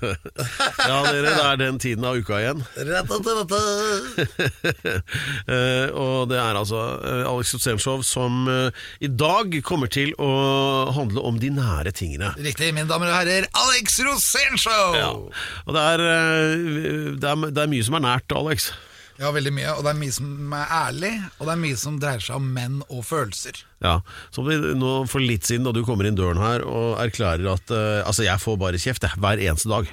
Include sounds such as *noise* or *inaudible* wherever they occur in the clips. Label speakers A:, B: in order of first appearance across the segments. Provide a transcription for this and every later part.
A: *laughs*
B: Ja, dere, det er den tiden av uka igjen. *laughs* Eh, og det er altså eh, Alex Rosénshow som eh, i dag kommer til å handle om de nære tingene.
A: Riktig, mine damer og herrer, Alex Rosenshov!
B: Ja. Og det er, det, er, det er mye som er nært, Alex.
A: Ja, veldig mye. Og det er mye som er ærlig, og det er mye som dreier seg om menn og følelser.
B: Ja, som vi nå For litt siden da du kommer inn døren her og erklærer at uh, Altså, jeg får bare kjeft jeg, hver eneste dag.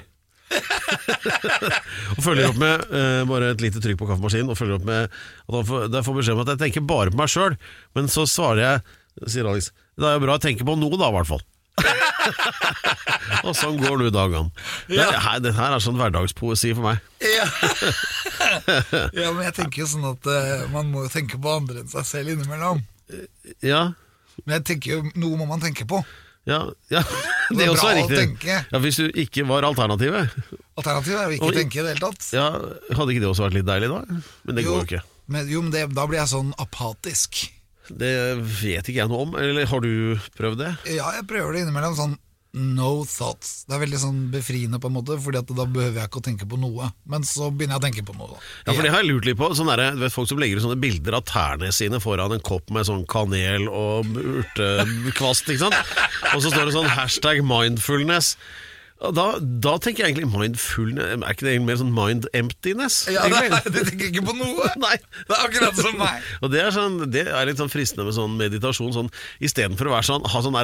B: *laughs* og følger opp med uh, bare et lite trykk på kaffemaskinen, og følger opp med at han får, får beskjed om at jeg tenker bare på meg sjøl. Men så svarer jeg, sier Alex, det er jo bra å tenke på noe, da, i hvert fall. *laughs* og sånn går du dagene. Det, her, det her er sånn hverdagspoesi for meg.
A: Ja. *laughs* ja, men jeg tenker jo sånn at uh, man må jo tenke på andre enn seg selv innimellom.
B: Ja,
A: Men jeg tenker jo, noe må man tenke på.
B: ja, ja.
A: Det er
B: også riktig. Ja, Hvis du ikke var alternativet,
A: Alternativet er jo ikke og, tenke i det hele tatt.
B: ja, hadde ikke det også vært litt deilig da? Men det går jo ikke.
A: Men, jo, men det, da blir jeg sånn apatisk.
B: Det vet ikke jeg noe om, eller har du prøvd det?
A: Ja, jeg prøver det innimellom. Sånn no thoughts. Det er veldig sånn befriende, på en måte, Fordi at da behøver jeg ikke å tenke på noe. Men så begynner jeg å tenke på noe. Da.
B: Ja, for det har jeg lurt litt på. Sånn der, du vet, folk som legger ut sånne bilder av tærne sine foran en kopp med sånn kanel og urtekvast, ikke sant? Og så står det sånn hashtag mindfulness. Da, da tenker jeg egentlig mindfulness Er ikke det egentlig mer sånn mind emptiness?
A: Ja, det, *laughs* det tenker ikke på noe! *laughs*
B: Nei.
A: Det er akkurat som meg. *laughs*
B: Og det er, sånn, det er litt sånn fristende med sånn meditasjon. Sånn, Istedenfor å være sånn, ha sånn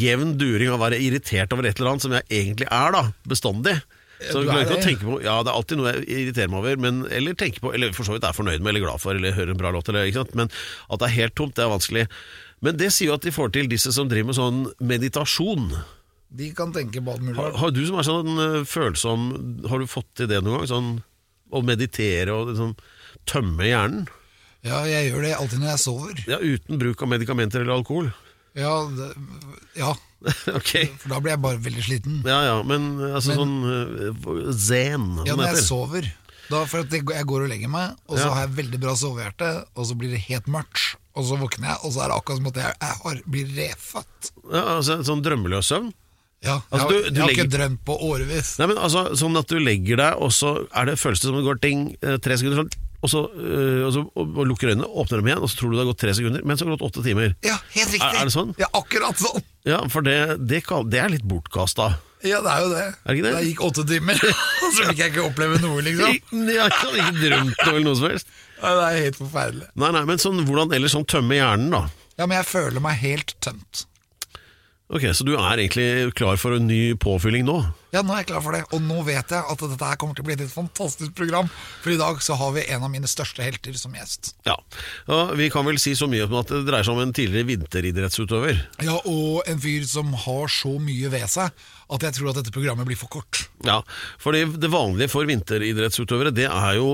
B: jevn during og være irritert over et eller annet, som jeg egentlig er, da, bestandig. Så
A: du er
B: kan ikke
A: å
B: tenke på, ja, Det er alltid noe jeg irriterer meg over, men, eller tenker på, eller for så vidt er fornøyd med, eller glad for, eller hører en bra låt, eller, men at det er helt tomt, det er vanskelig. Men det sier jo at de får til disse som driver med sånn meditasjon.
A: De kan tenke på alt mulig.
B: Har, har du som er sånn øh, følsom, har du fått til det noen gang? Sånn, å meditere og liksom, tømme hjernen?
A: Ja, jeg gjør det alltid når jeg sover.
B: Ja, Uten bruk av medikamenter eller alkohol?
A: Ja, det, ja, *laughs*
B: okay.
A: for da blir jeg bare veldig sliten.
B: Ja, ja, men altså
A: Men-
B: sånn øh, zen,
A: Ja, når jeg sover. Da, for jeg går og legger meg, og så
B: Ja.
A: har jeg veldig bra sovehjerte, og så blir det helt mørkt. Og så våkner jeg, og så er det akkurat som at jeg, jeg har, blir refødt.
B: Ja, altså, sånn drømmeløs søvn?
A: Ja,
B: Altså,
A: jeg,
B: du-
A: har-
B: du
A: jeg har
B: legger-
A: ikke drømt på årevis.
B: Nei, men altså, Sånn at du legger deg, og så er det, føles det som det går ting eh, tre sekunder sånn, og så, øh, og så og, lukker øynene, åpner dem igjen, og så tror du det har gått tre sekunder, men så har det gått åtte timer.
A: Ja, helt riktig.
B: Er- er det sånn?
A: Ja, akkurat sånn.
B: Ja, for det, det, kan, det er litt bortkasta.
A: Ja, det er jo det.
B: Er det ikke det?
A: Det gikk åtte timer, og *laughs* så *laughs* fikk jeg ikke oppleve noe, liksom.
B: Jeg har ikke drømt over noe som helst.
A: Ja, det er helt forferdelig.
B: Nei, nei, men sånn, hvordan ellers sånn tømme hjernen, da?
A: Ja, men jeg føler meg helt tømt.
B: Ok, Så du er egentlig klar for en ny påfylling nå?
A: Ja, nå er jeg klar for det, og nå vet jeg at dette her kommer til å bli et fantastisk program. For i dag så har vi en av mine største helter som gjest.
B: Ja. og Vi kan vel si så mye om at det dreier seg om en tidligere vinteridrettsutøver.
A: Ja, og en fyr som har så mye ved seg at jeg tror at dette programmet blir for kort.
B: Ja, for det, vanlige for vinteridrettsutøvere, det er jo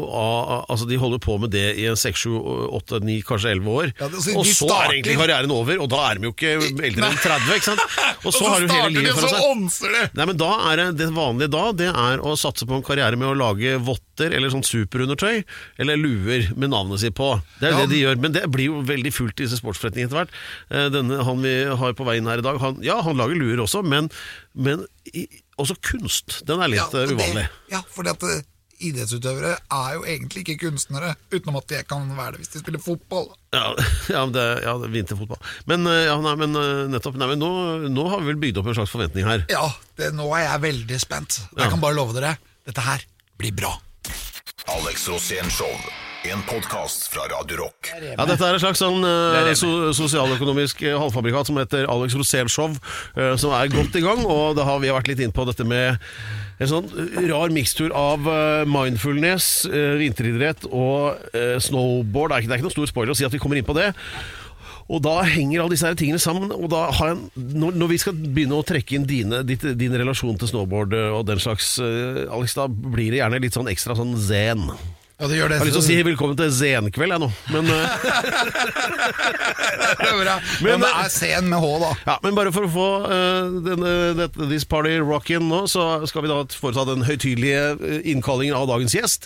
B: Altså, de holder på med det i seks, 6, 7, 8, 9, kanskje 11 år.
A: Ja, det- så
B: og så
A: starter-
B: er egentlig karrieren over, og da er de jo ikke eldre enn 30, ikke sant? *laughs* Og så har du hele livet foran
A: så
B: seg.
A: det!
B: Nei, men da er det, det vanlige da, det er å satse på en karriere med å lage votter eller sånn superundertøy, eller luer med navnet sitt på. Det er
A: Ja.
B: det de gjør, men det blir jo veldig fullt i disse sportsforretningene etter hvert. Eh, Denne han vi har på veien her i dag, han, ja, han lager luer også, men, men i, også kunst. Den er litt
A: Ja, uvanlig. det-. Ja, fordi at eh, idrettsutøvere er jo egentlig ikke kunstnere, utenom at de kan være det hvis de spiller fotball.
B: Ja, *laughs* ja, det, ja det er vinterfotball. Men, eh, ja, nei, men eh, nettopp, nei, men nå, nå har vi vel bygd opp en slags forventning her.
A: Ja, det, nå er jeg veldig spent.
B: Ja.
A: Jeg kan bare love dere, dette her blir bra.
C: Alex Rosén Show. En podkast fra Radio Rock.
B: Ja, Dette er et slags sånn eh, so sosialøkonomisk eh, halvfabrikat som heter Alex Rosén Show, eh, som er godt i gang. Og da har vi vært litt inn på dette med en sånn rar mikstur av eh, mindfulness, eh, vinteridrett og eh, snowboard. Det er, ikke, det er ikke noen stor spoiler å si at vi kommer inn på det. Og da henger alle disse her tingene sammen. Og da har jeg, når, når vi skal begynne å trekke inn dine, ditt, din relasjon til snowboard eh, og den slags, eh, Alex, da blir det gjerne litt sånn ekstra sånn zen.
A: Ja, det gjør det.
B: Jeg har lyst til å si velkommen til Zenkveld, jeg nå. Men, eh, *laughs*
A: Det er bra.
B: Men-
A: Men det er sen med H, da.
B: ja, men bare for å få uh, denne, dette, This Party Rockin' nå, så skal vi da foreta den høytidelige eh, innkallingen av dagens gjest.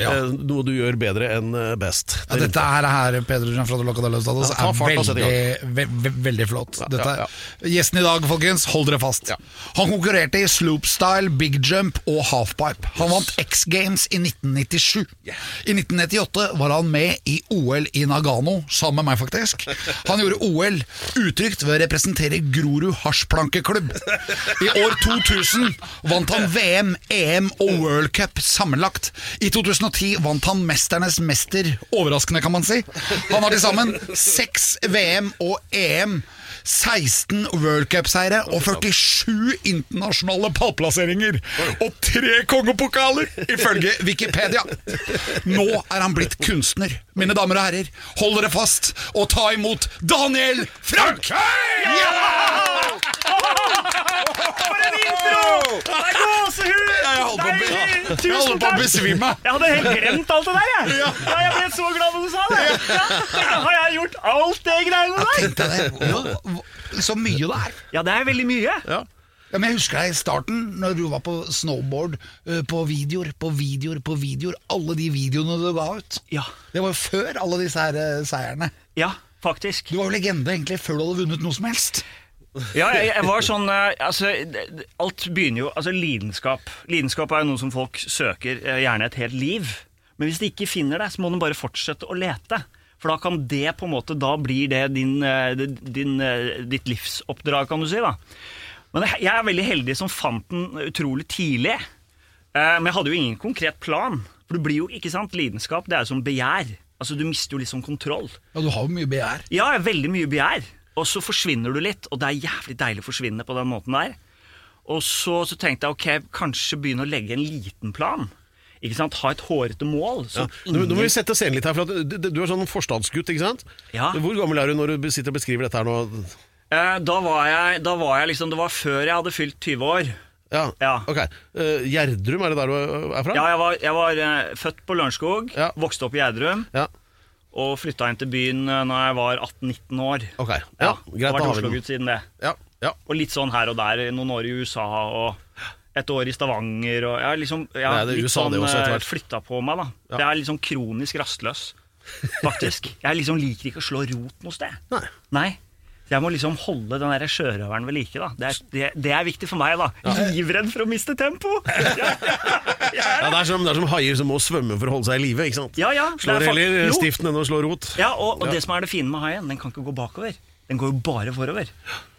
A: Ja.
B: Uh, noe du gjør bedre enn eh, best.
A: Ja, dette her, her Pedro Gianfrado Loca de los Dados,
B: Ja,
A: er
B: fart
A: veldig, ve ve veldig flott. Dette, Gjesten i dag, folkens, hold dere fast.
B: Ja.
A: Han konkurrerte i sloopstyle, big jump og halfpipe. Han vant X Games i 1997. I 1998 var han med i OL i Nagano, sammen med meg faktisk. Han gjorde OL utrygt ved å representere Grorud hasjplankeklubb. I år 2000 vant han VM, EM og World Cup sammenlagt. I 2010 vant han Mesternes mester, overraskende kan man si. Han har til sammen seks VM og EM. 16 World Cup-seire og 47 internasjonale pallplasseringer. Og tre kongepokaler, ifølge Wikipedia. Nå er han blitt kunstner. Mine damer og herrer, hold dere fast og ta imot Daniel Frank!
D: For en intro! Det er gåsehud!
A: Det holdt jeg
D: Tusen
A: på å besvime.
D: Jeg hadde helt glemt alt det der, jeg. Ja, jeg ble så glad når du sa det. Ja, tenkte, har jeg gjort alt det greiene der?
A: Så mye det er.
D: Ja, det er veldig mye.
B: Ja.
A: Ja, men Jeg husker deg i starten, når du var på snowboard, på videoer, på videoer, på videoer. Alle de videoene du ga ut.
D: Ja,
A: Det var jo før alle disse her eh, seierne.
D: ja faktisk.
A: Du var jo legende egentlig før du hadde vunnet noe som helst.
D: Ja, jeg, jeg var sånn eh, altså, Alt begynner jo Altså, lidenskap. Lidenskap er jo noe som folk søker eh, gjerne et helt liv. Men hvis de ikke finner det, så må de bare fortsette å lete. For da kan det på en måte Da blir det din, eh, din, ditt livsoppdrag, kan du si. da Men jeg er veldig heldig som fant den utrolig tidlig. Men jeg hadde jo ingen konkret plan. For det blir jo, ikke sant, lidenskap det er jo som begjær. Altså, Du mister jo sånn kontroll.
A: Ja, Du har jo mye begjær.
D: Ja, veldig mye begjær. Og så forsvinner du litt, og det er jævlig deilig å forsvinne på den måten der. Og så, så tenkte jeg ok, kanskje begynne å legge en liten plan. Ikke sant? Ha et hårete mål.
B: Ja.
D: Ingen...
B: Nå, må vi sette scenen litt her, for du, du er sånn forstadsgutt, ikke sant?
D: Ja.
B: Hvor gammel er du når du sitter og beskriver dette her nå?
D: Eh, da, var jeg, da var jeg liksom Det var før jeg hadde fylt 20 år.
B: Ja,
D: Ja.
B: ok. Uh, Gjerdrum, er det der du er fra?
D: Ja, jeg var, jeg var uh, født på Lørenskog, vokste opp i Gjerdrum
B: Ja,
D: og flytta inn til byen eh, når jeg var 18-19 år.
B: ok. Ja, greit,
D: har vært. Oslo-gutt siden det.
B: Ja, ja.
D: Og litt sånn her og der. Noen år i USA og et år i Stavanger. Og jeg har liksom jeg har
B: Nei,
D: litt
B: USA
D: sånn
B: hvert.
D: flytta på meg. da
B: Ja.
D: Jeg er sånn kronisk rastløs, faktisk. *laughs* Jeg liksom liker ikke å slå rot noe sted.
B: Nei.
D: Nei. Så Jeg må liksom holde den der sjørøveren ved like. da Det er, det, det er viktig for meg. da Livredd for å miste tempo! *laughs* Ja,
B: Ja, det, er som, det er som haier som må svømme for å holde seg i live.
D: ja, ja,
B: Slår
D: er
B: heller stiften enn å slå rot.
D: ja og, og
B: Ja.
D: det som er det fine med haien, den kan ikke gå bakover. Den går jo bare forover.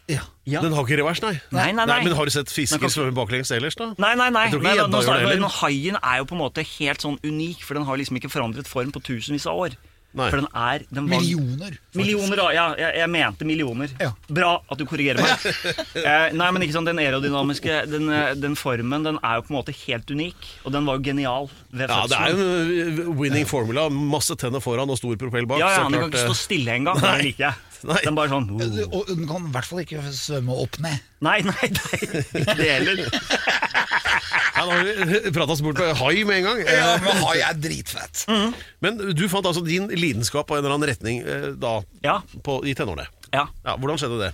A: Ja.
D: Ja.
B: Den har ikke revers, nei.
D: Nei, nei, nei.
B: Men har du sett fisker
D: kan-
B: svømme baklengs ellers, da?
D: Nei, nei, nei. Nei
B: gjedda
D: nå snakker vi-
B: heller.
D: haien er jo på en måte helt sånn unik, for den har liksom ikke forandret form på tusenvis av år.
B: Nei.
D: For den er den var,
A: Millioner. faktisk.
D: Millioner. Ja, jeg, jeg mente millioner.
A: Ja.
D: Bra at du korrigerer meg. *laughs* eh, nei, men ikke sånn, Den aerodynamiske den, eh, den formen den er jo på en måte helt unik, og den var jo genial ved
B: Ja, det er jo en uh, winning formula. Masse tenner foran og stor propell bak.
D: Ja, ja,
B: så
D: Den kan ikke
B: eh,
D: stå stille engang. *laughs* Det liker jeg.
B: Nei.
D: Den bare sånn uh.
A: Og den kan i hvert fall ikke svømme opp ned.
D: Nei, nei, nei, ikke det heller. *laughs*
B: Ja, nå har vi *laughs* prata oss bort på hai med en gang.
A: Ja, men hai er dritfett.
B: Men du fant altså din lidenskap av en eller annen retning eh, da
D: Ja.
B: på, i tenårene.
D: ja.
B: Ja, hvordan skjedde det?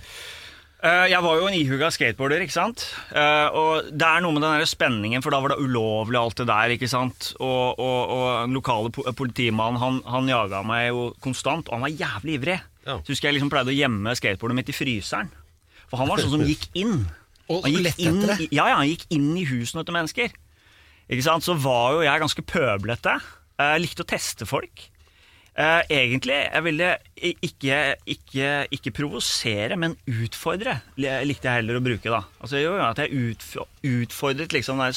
D: Eh, jeg var jo en ihuga skateboarder, ikke sant. Eh, og det er noe med den der spenningen, for da var det ulovlig alt det der, ikke sant. Og, og, og den lokale po politimannen, han, han jaga meg jo konstant, og han var jævlig ivrig.
B: Ja.
D: Så husker jeg liksom pleide å gjemme skateboardet mitt i fryseren. For han var sånn som *laughs* gikk inn. Han gikk inn,
A: det.
D: Ja, ja, han gikk inn i husene til mennesker. Ikke sant? Så var jo jeg ganske pøblete. Jeg likte å teste folk. Eh, egentlig, jeg ville ikke, ikke, ikke provosere, men utfordre, likte jeg heller å bruke. da. Altså jo, ja, At jeg utfordret liksom den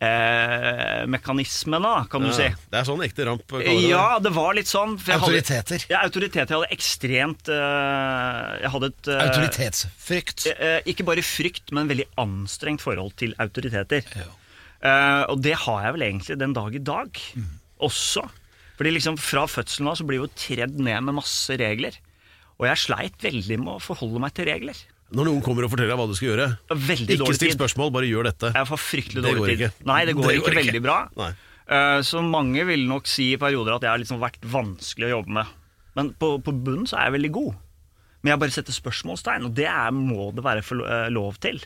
D: der mekanismene, kan du si.
B: Det er sånn ekte ramp.
D: Ja, det var litt sånn. for jeg hadde-
A: Autoriteter.
D: Ja, autoriteter. Jeg hadde ekstremt eh, Jeg hadde et eh,
A: Autoritetsfrykt.
D: eh, Ikke bare frykt, men veldig anstrengt forhold til autoriteter.
A: Ja.
D: Eh, og det har jeg vel egentlig den dag i dag
A: Mm.
D: også. Fordi liksom fra fødselen av så blir vi jo tredd ned med masse regler. Og jeg sleit veldig med å forholde meg til regler.
B: Når noen kommer og forteller deg hva du skal gjøre,
D: Veldig
B: ikke still spørsmål, bare gjør dette.
D: Jeg får fryktelig dårlig tid.
B: ikke.
D: Nei, det går,
B: Det går ikke.
D: veldig bra.
B: Nei.
D: Eh, Så mange vil nok si i perioder at jeg har liksom vært vanskelig å jobbe med. Men på, på bunnen så er jeg veldig god. Men jeg bare setter spørsmålstegn, og det er, må det være for, eh, lov til.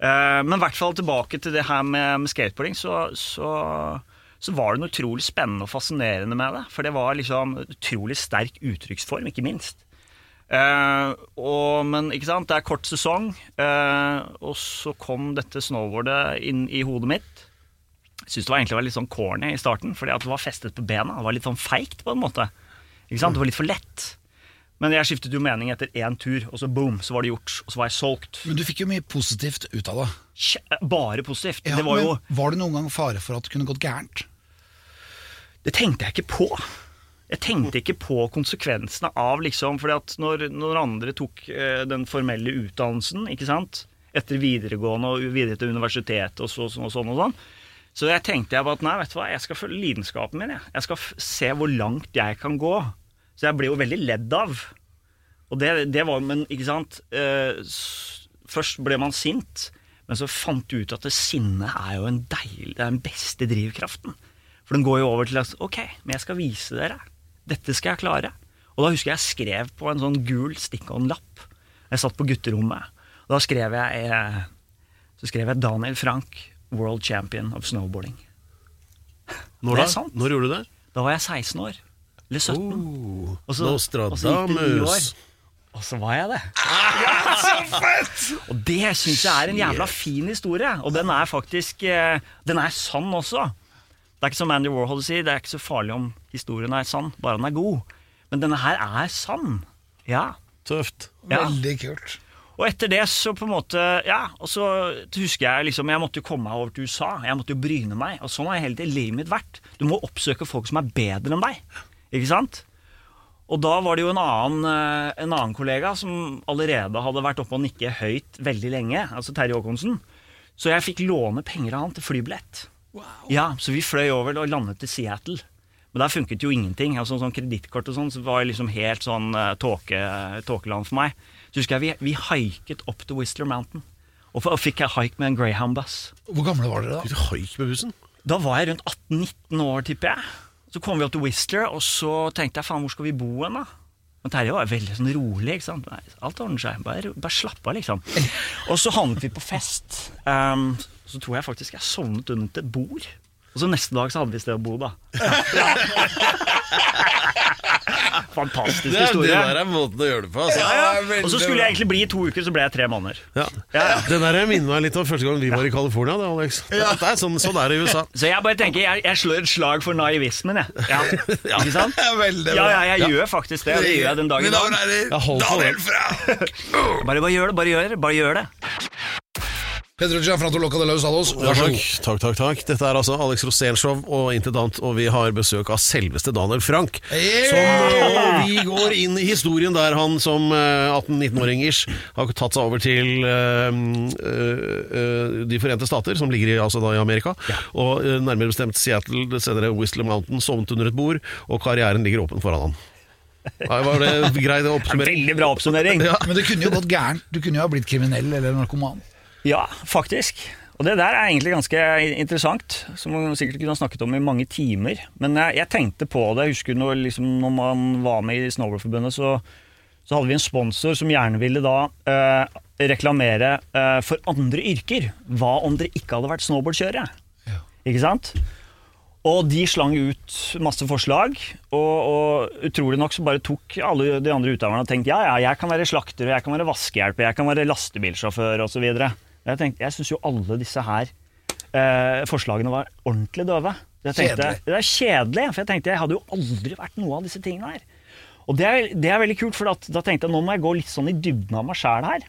D: Eh, men i hvert fall tilbake til det her med, med skateboarding, så, så, så var det noe utrolig spennende og fascinerende med det. For det var liksom utrolig sterk uttrykksform, ikke minst. Eh, og, men ikke sant, det er kort sesong, eh, og så kom dette snowboardet inn i hodet mitt. Jeg syns det var egentlig var litt sånn corny i starten, fordi at det var festet på bena. Det var litt sånn feigt på en måte. Ikke sant? Det var litt for lett. Men jeg skiftet jo mening etter én tur, og så boom, så var det gjort. Og så var jeg solgt.
A: Men du fikk jo mye positivt ut av det.
D: Bare positivt.
A: Ja,
D: det var jo
A: var det noen gang fare for at det kunne gått gærent?
D: Det tenkte jeg ikke på. Jeg tenkte ikke på konsekvensene av liksom fordi at når, når andre tok eh, den formelle utdannelsen, ikke sant, etter videregående og videre til universitetet og, så, og sånn og sånn, så jeg tenkte jeg bare at nei, vet du hva, jeg skal følge lidenskapen min. Jeg, jeg skal se hvor langt jeg kan gå. Så jeg ble jo veldig ledd av. Og det, det var, men ikke sant eh, Først ble man sint, men så fant du ut at sinnet er jo en deilig, det er den beste drivkraften. For den går jo over til at ok, men jeg skal vise dere. Dette skal jeg klare. Og da husker jeg jeg skrev på en sånn gul stick-on-lapp. Jeg satt på gutterommet. Og da skrev jeg eh, Så skrev jeg Daniel Frank, world champion of snowboarding.
B: Når da? Når gjorde du det?
D: Da var jeg 16 år. Eller 17.
B: Oh,
D: Og så- så
B: Nostradamus.
D: Og så var jeg det. Og det syns jeg er en jævla fin historie. Og den er faktisk eh, Den er sann også. Det er ikke som Andy Warhol sier, det er ikke så farlig om historien er sann, bare den er god. Men denne her er sann. Ja.
B: Tøft.
D: ja.
A: Veldig kult.
D: Og etter det så på en måte Ja, og så husker jeg liksom Jeg måtte jo komme meg over til USA. Jeg måtte jo bryne meg. Og sånn har hele tiden livet mitt vært. Du må oppsøke folk som er bedre enn deg. Ikke sant? Og da var det jo en annen, eh, en annen kollega som allerede hadde vært oppe og nikke høyt veldig lenge, altså Terje Håkonsen. Så jeg fikk låne penger av han til flybillett. Ja, Så vi fløy over og landet til Seattle. Men der funket jo ingenting. Altså sånn Kredittkort og sånn så var liksom helt sånn uh, tåke, tåkeland for meg. Så husker jeg vi, vi haiket opp til Whistler Mountain. Og, for, og fikk jeg haik med en Greyhound-buss.
A: Hvor gamle var dere da?
B: Du haik med bussen?
D: Da var jeg rundt 18-19 år, tipper jeg. Så kom vi opp til Whistler, og så tenkte jeg faen, hvor skal vi bo hen, da? Men Terje var veldig sånn rolig. ikke sant? Nei, alt ordner seg. Bare, bare slapp av, liksom. Og så havnet vi på fest. Um, så tror jeg faktisk jeg sovnet under et bord. Og så neste dag så hadde vi sted å bo, da. *laughs* Fantastisk
B: Det, er- det
D: historie.
B: der er måten å gjøre det på. Altså.
D: Ja, ja. Og så skulle jeg egentlig bli i to uker, så ble jeg tre måneder.
B: Ja. Den der minner meg litt om første gang vi var i California. da, Alex. Det er sånn, sånn er det i USA.
D: Så jeg bare tenker, jeg, jeg slår et slag for naivismen, jeg. Ja. Ikke sant?
A: Ja, veldig bra.
D: Ja, jeg gjør faktisk det. Det gjør jeg den dagen i dag.
A: Daniel. Fra! *laughs*
D: Bare, bare gjør det, bare gjør det. Bare gjør det.
A: Pedro Gianfranto Loca de los Salos, vær så god.
B: takk, takk, takk. Dette er altså Alex Rosén-show og intet annet, og vi har besøk av selveste Daniel Frank.
A: Yeah!
B: Som, og vi går inn i historien der han som eh, 18-19-åring-ish har tatt seg over til uh, eh, eh, De forente stater, som ligger i, altså da i Amerika. Og uh, nærmere bestemt Seattle, senere Whistler Mountain, sovnet under et bord, og karrieren ligger åpen foran han. Nei, var det grei *laughs* oppsummering?
D: Veldig bra oppsummering.
B: Ja.
A: Men det kunne jo gått gærent. Du kunne jo ha blitt kriminell eller narkoman.
D: Ja, faktisk. Og det der er egentlig ganske interessant, som man sikkert kunne ha snakket om i mange timer. Men jeg, jeg tenkte på det. Jeg husker når, liksom, når man var med i Snowboardforbundet, så, så hadde vi en sponsor som gjerne ville da eh, reklamere eh, for andre yrker. Hva om dere ikke hadde vært snowboardkjørere? Ikke sant? Og de slang ut masse forslag, og, og utrolig nok så bare tok alle de andre utøverne og tenkte ja, ja, jeg kan være slakter, og jeg kan være vaskehjelp, jeg kan være lastebilsjåfør osv. Jeg, tenkte, jeg syns jo alle disse her eh, forslagene var ordentlig døve. Jeg tenkte,
A: Kjedelig.
D: Det er kjedelig, for jeg tenkte jeg hadde jo aldri vært noe av disse tingene her. Og det er, det er veldig kult, for da tenkte jeg nå må jeg gå litt sånn i dybden av meg sjæl her.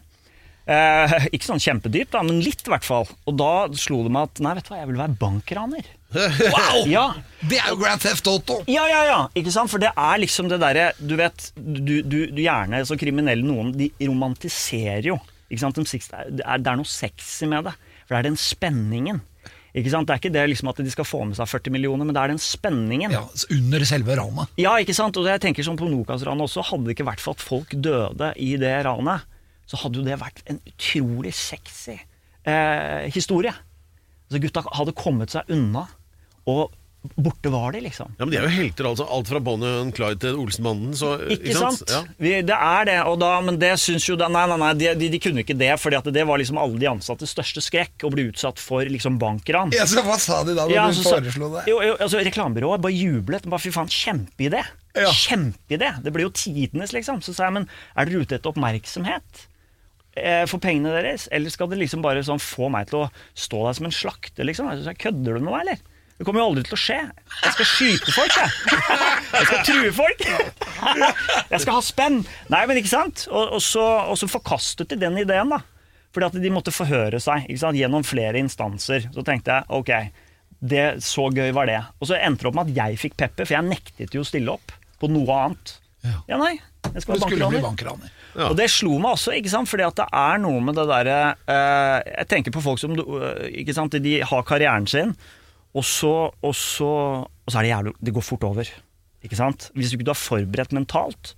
D: Eh, *laughs* ikke sånn kjempedypt, da, men litt i hvert fall. Og da slo det meg at nei, vet du hva, jeg vil være bankraner. *laughs*
A: Wow!
D: Ja,
A: Det er jo Grand Theft Auto!
D: ja, ja, ja, ikke sant? For det er liksom det derre Du vet, du, du, du gjerne så kriminelle noen, de romantiserer jo. Ikke sant? De Det er, det er noe sexy med det. For det er den spenningen. Ikke sant? Det er ikke det liksom at de skal få med seg 40 millioner, men det er den spenningen.
A: Ja, Under selve ranet.
D: Ja, ikke sant? Og jeg tenker sånn på Nokas-ranet også, hadde det ikke vært for at folk døde i det ranet, så hadde jo det vært en utrolig sexy eh, historie. Så Gutta hadde kommet seg unna Og borte var de, liksom.
B: Ja, men De er jo helter, altså. Alt fra Bonnie Clyde til Olsenbanden. Så,
D: Ikke sant?
B: Ja.
D: Vi, det er det, og da, men det syns jo da, Nei, nei, nei, de, de, de kunne ikke det, fordi det var liksom alle de ansattes største skrekk å bli utsatt for liksom bankran.
A: Ja, så Hva sa de da når
D: Ja,
A: du foreslo det?
D: Jo, jo, altså, Reklamebyrået bare jublet. Bare, Fy faen, kjempeidé!
A: Ja.
D: Kjempeidé! Det blir jo tidenes, liksom. Så sa jeg, men er dere ute etter oppmerksomhet? Eh, for pengene deres? Eller skal det liksom bare sånn få meg til å stå der som en slakter, liksom? Altså, kødder du med meg, eller? Det kommer jo aldri til å skje. Jeg skal skyte folk, jeg. Jeg skal true folk. Jeg skal ha spenn. Nei, men ikke sant? Og, og, så, og så forkastet de den ideen, da. Fordi at de måtte forhøre seg gjennom flere instanser. Så tenkte jeg ok, det, så gøy var det. Og så endte det opp med at jeg fikk pepper, for jeg nektet jo å stille opp på noe annet.
A: Ja.
D: Ja, nei. Jeg skal være bankraner.
A: bankraner.
B: Ja.
D: Og det slo meg også, ikke sant? fordi at det er noe med det derre eh, Jeg tenker på folk som eh, ikke sant? De har karrieren sin, og så, og så, og så er det jævlig Det går fort over. Ikke sant? Hvis du ikke er forberedt mentalt.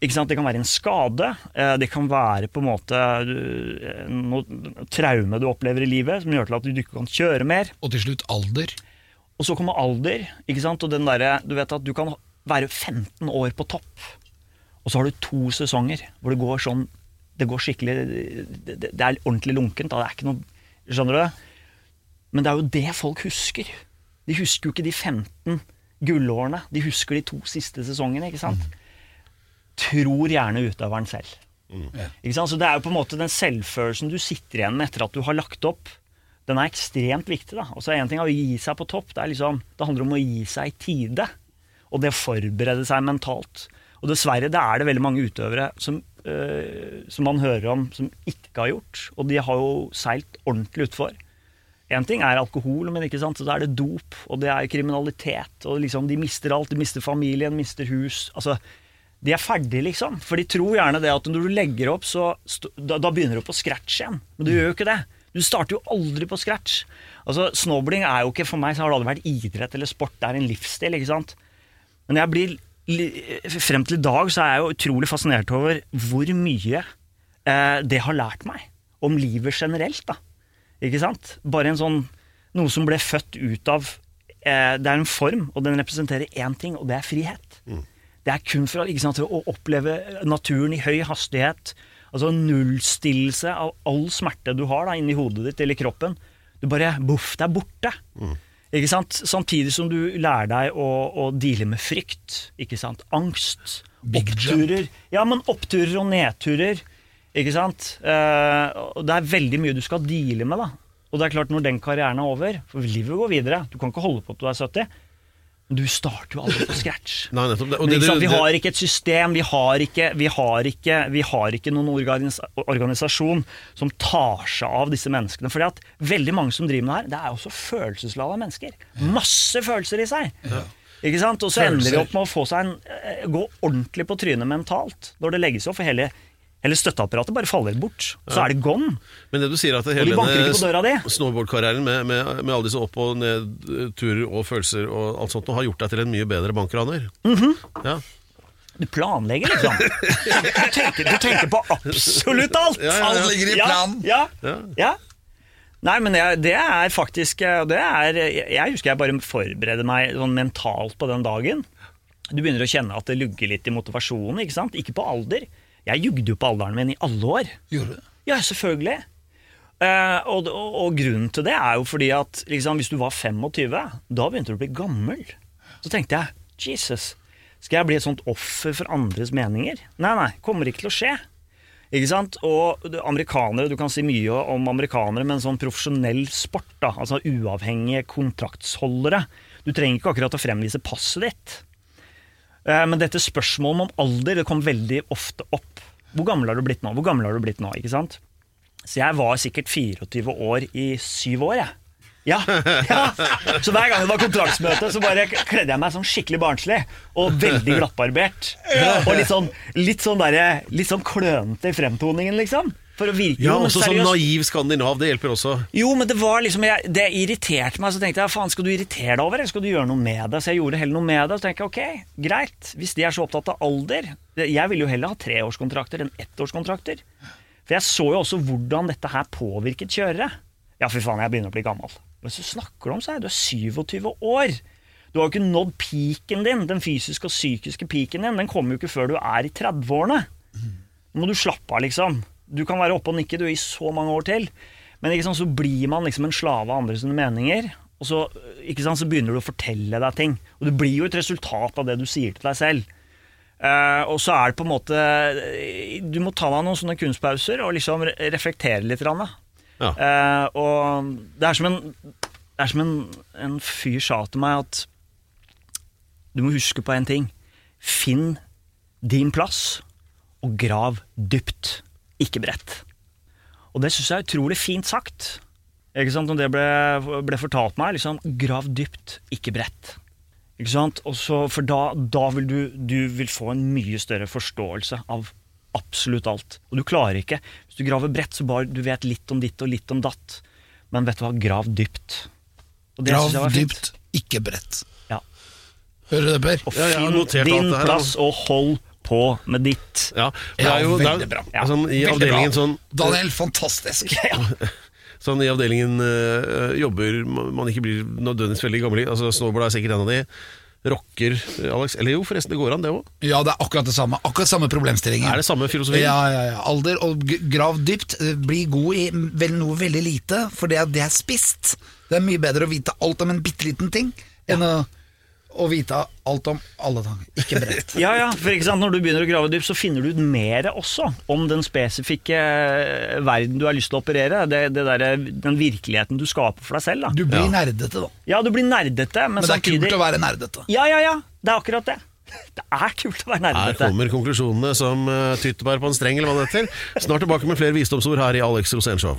D: Ikke sant? Det kan være en skade, eh, det kan være på en måte eh, noe traume du opplever i livet som gjør til at du ikke kan kjøre mer.
A: Og til slutt alder.
D: Og så kommer alder, ikke sant? og den der, Du vet at du kan være 15 år på topp, og så har du to sesonger hvor det går sånn Det går skikkelig Det, det det er ordentlig lunkent. Da. Det er ikke noe Skjønner du? Men det er jo det folk husker. De husker jo ikke de 15 gullårene. De husker de to siste sesongene, ikke sant? Tror gjerne utøveren selv. Ikke sant? Så det er jo på en måte den selvfølelsen du sitter igjen med etter at du har lagt opp, den er ekstremt viktig. da. Og så er en ting å gi seg på topp, det, er liksom, det handler om å gi seg i tide. Og det å forberede seg mentalt. Og dessverre det er det veldig mange utøvere som, øh, som man hører om som ikke har gjort. Og de har jo seilt ordentlig utfor. Én ting er alkohol, men ikke sant? så er det dop, og det er kriminalitet. og liksom De mister alt. De mister familien, mister hus. altså de er ferdige, liksom. For de tror gjerne det at når du legger opp, så da, da begynner du på scratch igjen. Men du gjør jo ikke det. Du starter jo aldri på scratch. Altså, Snowboarding er jo ikke for meg så har det aldri vært idrett eller sport. Det er en livsstil. ikke sant? Men jeg blir, frem til i dag så er jeg jo utrolig fascinert over hvor mye eh, det har lært meg om livet generelt. da. Ikke sant? Bare en sånn Noe som ble født ut av eh, Det er en form, og den representerer én ting, og det er frihet. Det er kun for ikke sant, å oppleve naturen i høy hastighet. Altså nullstillelse av all smerte du har da, inni hodet ditt eller kroppen. Du bare Boff, det er borte. Ikke sant? Samtidig som du lærer deg å, å deale med frykt. Ikke sant? Angst.
A: Big
D: oppturer. Ja, men oppturer og nedturer. Ikke sant? Eh, og det er veldig mye du skal deale med, da. Og det er klart, når den karrieren er over, for livet går videre, du kan ikke holde på til du er 70, men du starter jo aldri på scratch. *laughs*
B: Nei, nettopp. det. Det-
D: vi har ikke et system, vi har ikke, vi har ikke, vi har ikke noen organis organisasjon som tar seg av disse menneskene. Fordi at veldig mange som driver med det her, det er også følelseslada mennesker. Masse følelser i seg. Ikke sant? Og så ender de opp med å få seg en, eh, gå ordentlig på trynet mentalt når det legges opp, for hele, hele støtteapparatet bare faller bort. Så er det gone.
B: Men det du sier at
D: det
B: hele
D: di.
B: snowboardkarrieren med, med, med alle disse opp- og nedturer og følelser og alt sånt, nå har gjort deg til en mye bedre bankraner.
D: Mhm.
B: ja.
D: Du planlegger, liksom. Du tenker, du tenker på absolutt alt!
B: Ja, ja, ja.
A: Alt ligger i
D: Ja,
A: planen.
D: Ja,
B: Ja.
D: ja. Nei, men jeg, det er faktisk eh, det er, Jeg husker jeg bare forbereder meg sånn mentalt på den dagen. Du begynner å kjenne at det lugger litt i motivasjonen. Ikke sant? Ikke på alder. Jeg jugde jo på alderen min i alle år.
A: Gjorde du?
D: Ja, selvfølgelig. Uh, og, og, og grunnen til det er jo fordi at liksom, hvis du var 25, da begynte du å bli gammel. Så tenkte jeg Jesus, skal jeg bli et sånt offer for andres meninger? Nei, nei, kommer ikke til å skje. Ikke sant? Og amerikanere, Du kan si mye om amerikanere, men sånn profesjonell sport, da, altså uavhengige kontraktsholdere Du trenger ikke akkurat å fremvise passet ditt. Eh, Men dette spørsmålet om alder det kom veldig ofte opp. Hvor gammel har du blitt nå? Hvor gammel har du blitt nå? ikke sant? Så jeg var sikkert 24 år i syv år, jeg. Ja, ja. Så hver gang det var kontraktsmøte, så bare kledde jeg meg sånn skikkelig barnslig. Og veldig glattbarbert. Og litt sånn, litt sånn, der, litt sånn klønete i fremtoningen, liksom. For å virke
B: ja,
D: jo, men
B: også sånn
D: seriøst.
B: naiv skandinav, det hjelper også.
D: Jo, men det var liksom jeg, Det irriterte meg. Så tenkte jeg faen, skal du irritere deg over det? Skal du gjøre noe med det? Så jeg gjorde heller noe med det. Så tenkte jeg ok, greit. Hvis de er så opptatt av alder Jeg ville jo heller ha treårskontrakter enn ettårskontrakter. For jeg så jo også hvordan dette her påvirket kjørere. Ja, fy faen, jeg begynner å bli gammel. Men så snakker du om seg, du er 27 år. Du har jo ikke nådd peaken din, den fysiske og psykiske peaken din. Den kommer jo ikke før du er i 30-årene. Nå må du slappe av, liksom. Du kan være oppe og nikke du i så mange år til. Men ikke sant, så blir man liksom en slave av andres meninger. Og så, ikke sant, så begynner du å fortelle deg ting. Og det blir jo et resultat av det du sier til deg selv. Uh, og så er det på en måte Du må ta deg noen sånne kunstpauser og liksom reflektere litt. Rann.
B: Ja.
D: uh, og det er som, en, det er som en, en fyr sa til meg at du må huske på en ting. Finn din plass, og grav dypt, ikke bredt. Og det syns jeg er utrolig fint sagt. Ikke sant? Når det ble, ble fortalt meg, liksom, grav dypt, ikke bredt. Ikke sant? Og så- for da, da vil du, du vil få en mye større forståelse av absolutt alt. Og du klarer ikke. Hvis du graver bredt, så bare du vet litt om ditt og litt om datt. Men vet du hva, grav dypt. Og det
A: Grav
D: synes jeg var fint.
A: dypt, ikke bredt.
D: Ja.
A: Hører du det, Per?
D: Og
B: Ja,
D: finn
B: ja,
D: din plass, og hold på med ditt.
B: Ja, for det er jo, er,
A: veldig bra.
B: ja. Sånn, I
A: Veldig
B: avdelingen
A: bra.
B: sånn
A: Daniel, fantastisk. *laughs*
B: Sånn i avdelingen øh, jobber man ikke blir nødvendigvis veldig gammel i. Altså Snowboard er sikkert en av de. Rocker, Alex. Eller jo, forresten, det går an, det òg.
A: Ja, det er akkurat det samme. Akkurat samme problemstillingen.
B: Er det samme filosofi?
A: Ja, ja, ja. Alder og g- grav dypt. Eh, Bli god i vel noe veldig lite, for det, det er spist. Det er mye bedre å vite alt om en bitte liten ting enn å, å vite alt om alle tang, Ikke *laughs* bredt.
D: Ja, ja, for ikke sant, Når du begynner å grave dypt, så finner du ut mer også om den spesifikke eh, verden du har lyst til å operere. Det, det der, den virkeligheten du skaper for deg selv. Da.
A: Du blir nerdete, da.
D: Ja, du blir nerdete, men,
A: Men det er
D: samtidig
A: kult å være nerdete.
D: Ja, ja, ja. Det er akkurat det. *laughs* Det er kult å være
B: Her kommer konklusjonene som uh, tyttebær på en streng, eller hva det heter. Snart tilbake med flere visdomsord her i Alex Rosénshow.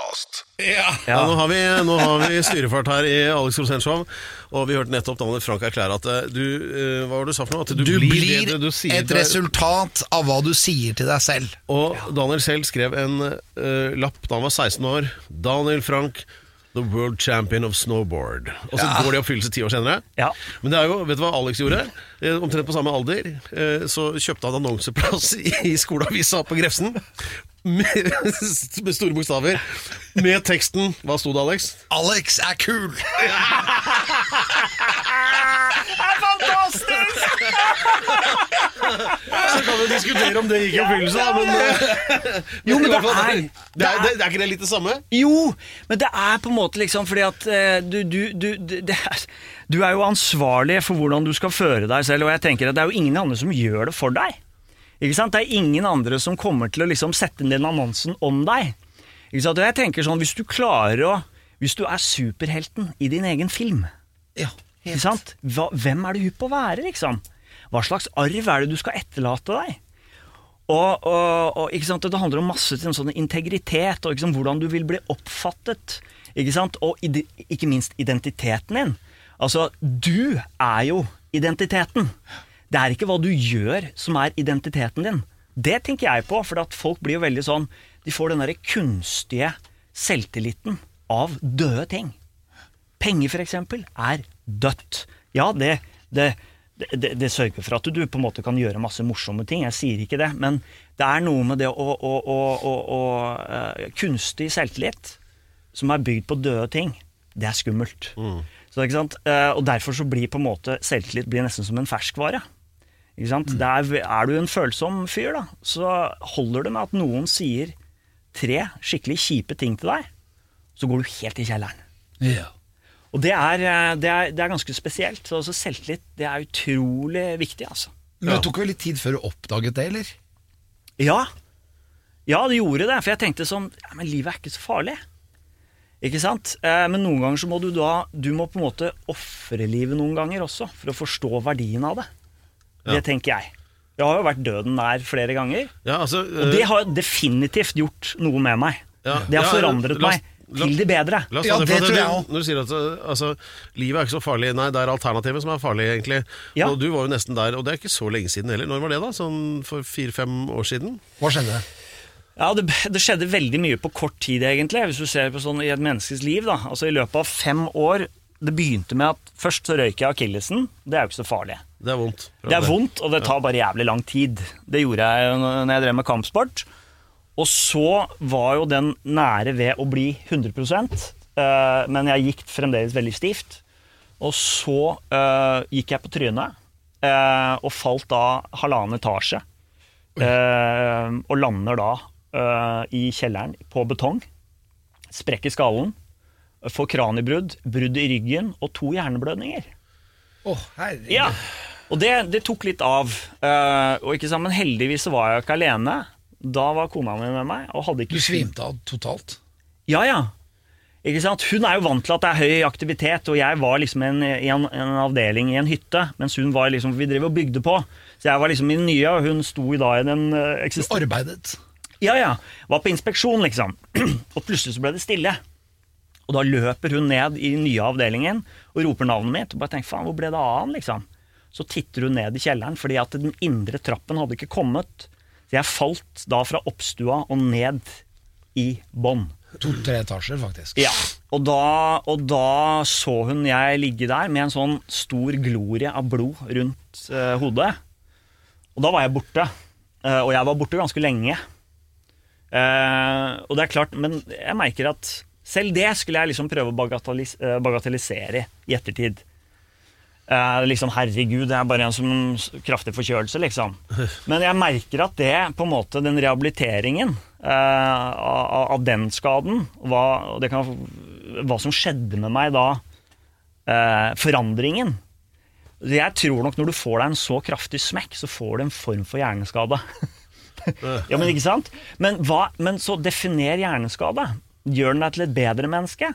B: Ja. nå har vi, nå har vi styrefart her i Alex Rosénshow, og vi hørte nettopp Daniel Frank erklære at eh, du eh, Hva var det du sa for noe? At du,
A: Du
B: blir,
A: blir
B: det du sier
A: et
B: til
A: resultat av hva du sier til deg selv.
B: Og Daniel selv skrev en uh, lapp da han var 16 år. Daniel Frank, the world champion of snowboard. Og så går det i oppfyllelse ti år senere.
D: Ja.
B: Men det er jo, vet du hva Alex gjorde? Eh, Omtrent på samme alder eh, så kjøpte han annonseplass *laughs* i, skoleavisa på Grefsen. Med, *laughs* med store bokstaver. Med teksten Hva sto det, Alex?
A: Alex er kul! *laughs*
B: Så kan vi diskutere om det gikk i oppfyllelse, da, men eh, *laughs*
D: Jo, men
B: i
D: det
B: hvert fall,
D: er-
B: det er, det, er ikke det litt det samme?
D: Jo, men det er på en måte liksom fordi at eh, du, du, du, det det er, du er jo ansvarlig for hvordan du skal føre deg selv, og jeg tenker at det er jo ingen andre som gjør det for deg. Ikke sant? Det er ingen andre som kommer til å liksom sette inn den annonsen om deg. Ikke sant? Og jeg tenker sånn, hvis du klarer å Hvis du er superhelten i din egen film,
A: Ja,
D: ikke sant? Hva, hvem er du hypp på å være, liksom? Hva slags arv er det du skal etterlate deg? Og, og, og ikke sant? Det handler om masse til sånn integritet, og sant? hvordan du vil bli oppfattet. Ikke sant? Og ikke minst identiteten din. Altså, du er jo identiteten. Det er ikke hva du gjør som er identiteten din. Det tenker jeg på, for folk blir jo veldig sånn De får den derre kunstige selvtilliten av døde ting. Penger, for eksempel, er dødt. Ja, det, det, det, det sørger for at du på en måte kan gjøre masse morsomme ting. Jeg sier ikke det, men det er noe med det å, å, å, å, eh, Kunstig selvtillit som er bygd på døde ting, det er skummelt. Så, ikke sant? Eh, og derfor så blir på en måte selvtillit blir nesten som en ferskvare. Det er, er du en følsom fyr, da, så holder det med at noen sier tre skikkelig kjipe ting til deg, så går du helt i kjelleren.
A: Ja.
D: Og det er, eh, det er, det er ganske spesielt. Så altså, selvtillit det er utrolig viktig, altså.
A: Men det tok vel litt tid før du oppdaget det, eller?
D: Ja. Ja, det gjorde det. For jeg tenkte sånn ja, Men livet er ikke så farlig. Ikke sant? Eh, Men noen ganger så må du da Du må på en måte ofre livet noen ganger også, for å forstå verdien av det. Det tenker jeg. Jeg har jo vært døden nær flere ganger.
B: Ja, altså,
D: Og det har definitivt gjort noe med meg.
B: Ja,
D: Det har
B: ja,
D: forandret meg til det bedre.
B: La oss
A: Ja,
B: det,
A: det tror jeg òg.
B: Når du sier at altså, livet er ikke så farlig Nei, det er alternativet som er farlig, egentlig.
D: Ja.
B: Og du var jo nesten der, og det er ikke så lenge siden heller. Når var det, da? Sånn for fire-fem år siden?
A: Hva skjedde?
D: Ja, det, det skjedde veldig mye på kort tid, egentlig, hvis du ser på sånn i et menneskes liv. da. Altså I løpet av fem år Det begynte med at først så røyk jeg akillesen. Det er jo ikke så farlig.
B: Det er vondt.
D: Det er vondt, og det tar bare jævlig lang tid. Det gjorde jeg når jeg drev med kampsport. Og så var jo den nære ved å bli 100 eh, men jeg gikk fremdeles veldig stivt. Og så uh, gikk jeg på trynet uh, og falt da halvannen etasje. Og lander da i kjelleren på betong. Sprekker skallen. Får kraniebrudd, brudd i ryggen og to hjerneblødninger.
A: Å, herregud.
D: Ja, og det, det tok litt av. Uh, og ikke sant, Men heldigvis var jeg ikke alene. Da var kona mi med meg. Og hadde ikke Du
A: svimte av totalt.
D: Ja, ja. Ikke sant? Hun er jo vant til at det er høy aktivitet, og jeg var liksom en, en, en avdeling i en hytte, mens hun var liksom Vi drev og bygde på. Så jeg var liksom i den nye, og hun sto i da i den
A: Du
D: eksisterende
A: arbeidet.
D: Ja, ja. Var på inspeksjon, liksom. *clears throat* og plutselig så ble det stille. Og da løper hun ned i den nye avdelingen og roper navnet mitt. Og bare tenker, faen, hvor ble det av han, liksom? Så titter hun ned i kjelleren, fordi at den indre trappen hadde ikke kommet. Så jeg falt da fra oppstua og ned i bånn.
A: To-tre etasjer, faktisk.
D: Ja, og da, og da så hun jeg ligge der med en sånn stor glorie av blod rundt eh, hodet. Og da var jeg borte. Eh, og jeg var borte ganske lenge. Eh, og det er klart, men jeg merker at selv det skulle jeg liksom prøve å bagatellis eh, bagatellisere i ettertid. Eh, liksom, herregud, det er bare en som kraftig forkjølelse, liksom. *laughs* Men jeg merker at det, på en måte, den rehabiliteringen eh, av, av den skaden, hva, kan, hva som skjedde med meg da, eh, forandringen Jeg tror nok når du får deg en så kraftig smekk, så får du en form for hjerneskade. *laughs* ja, men ikke sant? Men, hva, men så definer hjerneskade. Gjør den deg til et bedre menneske?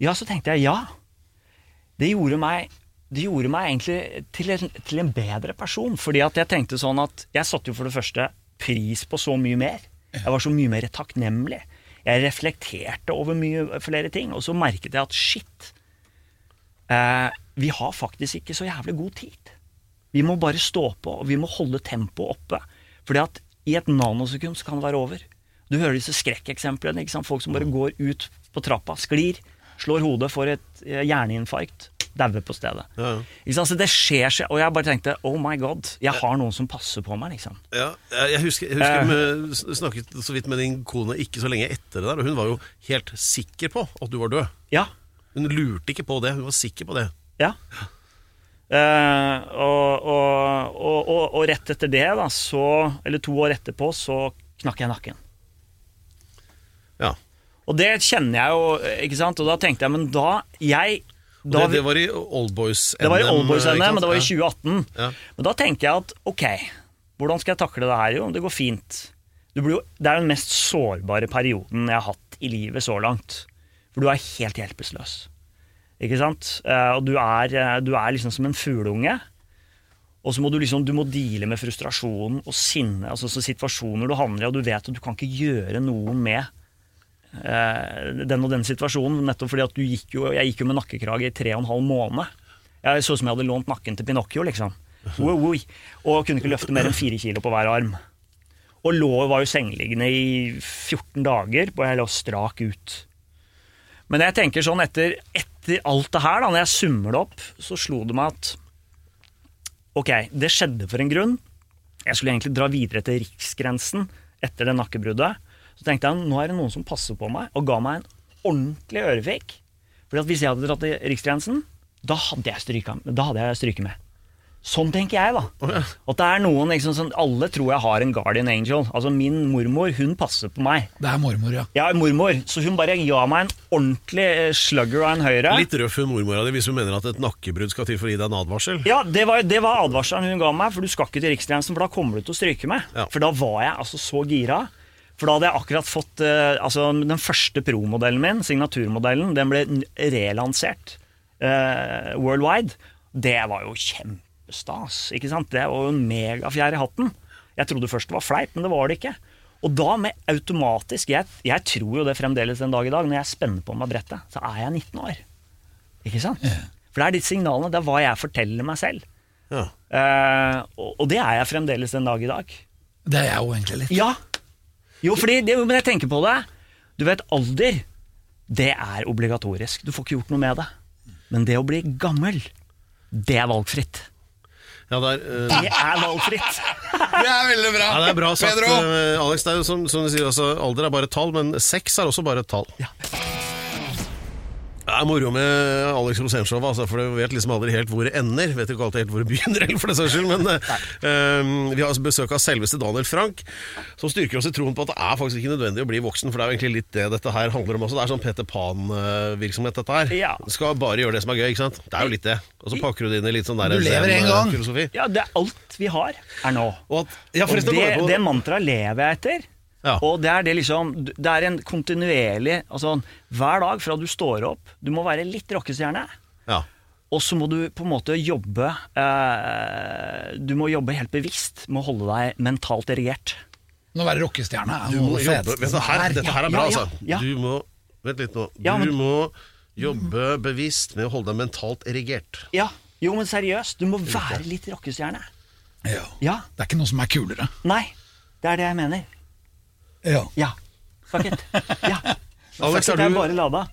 D: Ja, så tenkte jeg ja. Det gjorde meg, det gjorde meg egentlig til en, til en bedre person. Fordi at jeg tenkte sånn at jeg satte jo for det første pris på så mye mer. Jeg var så mye mer takknemlig. Jeg reflekterte over mye flere ting. Og så merket jeg at shit, eh, vi har faktisk ikke så jævlig god tid. Vi må bare stå på, og vi må holde tempoet oppe. Fordi at i et nanosekund så kan det være over. Du hører disse skrekkeksemplene. Folk som bare går ut på trappa, sklir, slår hodet, får et eh, hjerneinfarkt, dauer på stedet.
B: Ja.
D: Ikke sant? Så det skjer seg, og jeg bare tenkte oh my god, jeg har noen som passer på meg, liksom.
B: Ja, jeg husker, jeg husker med, snakket så vidt med din kone ikke så lenge etter det der, og hun var jo helt sikker på at du var død.
D: Ja,
B: Hun lurte ikke på det, hun var sikker på det.
D: Ja. Uh, og, og, og, og rett etter det, da, så, eller to år etterpå, så knakk jeg nakken.
B: Ja.
D: Og det kjenner jeg jo, ikke sant? Og da tenkte jeg, men da Jeg
B: Og det, det var i Oldboys-NM.
D: det var i Oldboys-NM, men det var i 2018.
B: Ja.
D: Men da tenker jeg at ok, hvordan skal jeg takle det her? Jo, det går fint. Du blir jo, det er den mest sårbare perioden jeg har hatt i livet så langt. For du er helt hjelpeløs. Ikke sant? Eh, og du er, eh, du er liksom som en fugleunge. Og så må du liksom, du må deale med frustrasjon og sinne, altså situasjoner du havner i, og du vet at du kan ikke gjøre noe med den og den situasjonen, nettopp fordi at du gikk jo, jeg gikk jo med nakkekrage i tre og en halv måned. Jeg så ut som jeg hadde lånt nakken til Pinocchio, liksom. Oi, oi. Og kunne ikke løfte mer enn fire kilo på hver arm. Og lå, var jo sengeliggende i 14 dager, og jeg lå strak ut. Men jeg tenker sånn etter, etter alt det her, da, når jeg summer det opp, så slo det meg at Ok, det skjedde for en grunn. Jeg skulle egentlig dra videre til riksgrensen etter det nakkebruddet. Så tenkte jeg nå er det noen som passer på meg, og ga meg en ordentlig ørefik. Fordi at hvis jeg hadde dratt til riksgrensen, da hadde jeg stryka, da hadde jeg stryket med. Sånn tenker jeg, da. At det er noen liksom, sånn, Alle tror jeg har en guardian angel. Altså Min mormor hun passer på meg.
A: Det er mormor, ja.
D: Ja, mormor, så hun bare ga meg en ordentlig eh, slugger av en høyre.
B: Litt røff hun mormora di hvis hun mener at et nakkebrudd skal til for å gi deg en advarsel.
D: Ja, det var, det var advarselen hun ga meg, for du skal ikke til riksgrensen, for da kommer du til å stryke meg.
B: Ja.
D: For da var jeg altså så gira. For da hadde jeg akkurat fått eh, altså, Den første pro-modellen min, signaturmodellen, den ble relansert eh, worldwide. Det var jo kjempestas. ikke sant? Det var jo en megafjær i hatten. Jeg trodde først det var fleip, men det var det ikke. Og da med automatisk jeg, jeg tror jo det fremdeles den dag i dag, når jeg spenner på meg brettet, så er jeg 19 år. Ikke sant? For det er de signalene, det er hva jeg forteller meg selv.
B: Ja.
D: Eh, og, og det er jeg fremdeles den dag i dag.
A: Det er jeg jo egentlig litt.
D: Ja, Jo, fordi det, men jeg tenker på det. Du vet, alder, det er obligatorisk. Du får ikke gjort noe med det. Men det å bli gammel, det er valgfritt.
B: Ja, det er, uh,
D: Det er valgfritt. *laughs*
A: Det er veldig bra!
B: ja, det er bra sagt,
A: Pedro!
B: eh, Alex. Det er jo som, som du sier, altså, alder er bare et tall, men sex er også bare et tall.
D: Ja.
B: Det er moro med Alex Rosénshow, altså, for du vet liksom aldri helt hvor det ender. Vet ikke alltid helt hvor det begynner, eller for den saks skyld, men eh, eh, vi har besøk av selveste Daniel Frank, som styrker oss i troen på at det er faktisk ikke nødvendig å bli voksen, for det er jo egentlig litt det dette her handler om også. Det er sånn Peter Pan-virksomhet, dette her.
D: Ja.
B: Du skal bare gjøre det som er gøy, ikke sant? Det er jo litt det. Og så pakker du det inn i litt sånn der
A: Du lever en gang.
B: filosofi.
D: Ja, det er alt vi har, er nå.
B: At, ja,
D: Og det, det mantraet lever jeg etter.
B: Ja.
D: Og det er det liksom Det er en kontinuerlig Altså hver dag fra du står opp Du må være litt rockestjerne.
B: ja.
D: Og så må du på en måte jobbe eh, Du må jobbe helt bevisst med å holde deg mentalt erigert.
A: Nå være rockestjerne er
B: Du må jobbe her,
A: er.
B: Dette her er bra,
D: ja,
B: altså.
D: ja.
B: Du må Vent litt nå.
D: Ja,
B: Du
D: men-
B: må jobbe bevisst med å holde deg mentalt erigert.
D: Ja, Jo, men seriøst, du må være litt rockestjerne.
A: Ja.
D: Ja.
A: Det er ikke noe som er kulere.
D: Nei, det er det jeg mener.
A: Ja.
D: Ja. Fuck it. Ja. *laughs*
B: Alex,
D: Fuck it,
B: er
D: er bare lada.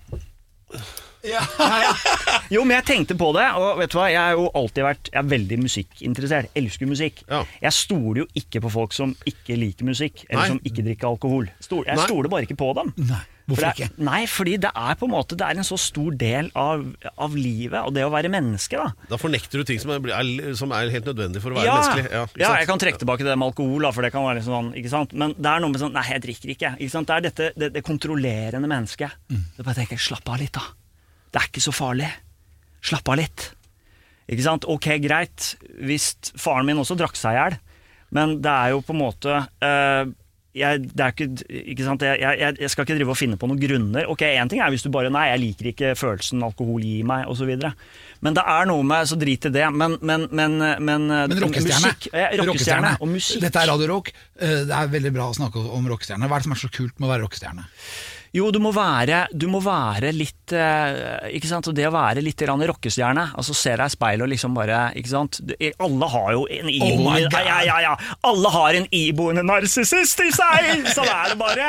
D: Ja, *laughs* ja. Jo, men jeg tenkte på det, og vet du hva, jeg har jo alltid vært jeg er veldig musikkinteressert. Elsker musikk.
B: Ja.
D: Jeg stoler jo ikke på folk som ikke liker musikk, eller
B: Nei.
D: som ikke drikker alkohol. Stol, jeg
B: Nei.
D: stoler bare ikke på dem.
A: Nei, hvorfor
D: For det,
A: ikke?
D: Nei, fordi det er på en måte Det er en så stor del av, av livet, og det å være menneske, da.
B: Da fornekter du ting som er, er, som er helt nødvendig for å være
D: Ja,
B: menneskelig.
D: ja,
B: ja,
D: jeg kan trekke tilbake det med alkohol, da, for det kan være litt sånn, ikke sant? Men det er noe med sånn Nei, jeg drikker ikke. ikke sant? Det er dette, det, det kontrollerende mennesket.
B: Mm.
D: Så bare tenker slapp av litt, da. Det er ikke så farlig. Slapp av litt. Ikke sant? Ok, greit. Hvis faren min også drakk seg i hjel, men det er jo på en måte eh, jeg, det er ikke, ikke sant? Jeg, jeg, jeg skal ikke drive og finne på noen grunner. Ok, Én ting er hvis du bare Nei, jeg liker ikke følelsen alkohol gir meg, osv. Men det er noe med Så drit i det. Men, men, men, men,
A: Men rockestjerne.
D: eh, rockestjerne og musikk.
A: Dette er Radio Rock. Eh, Det er veldig bra å snakke om rockestjerne. Hva er det som er så kult med å være rockestjerne?
D: Jo, du må være, du må være litt eh, Ikke sant? Og det å være litt rockestjerne, altså se deg i speilet og liksom bare Ikke sant? Alle har jo en iboende
A: oh
D: ja, ja, ja. Alle har en iboende narsissist i seg! Sånn er det bare!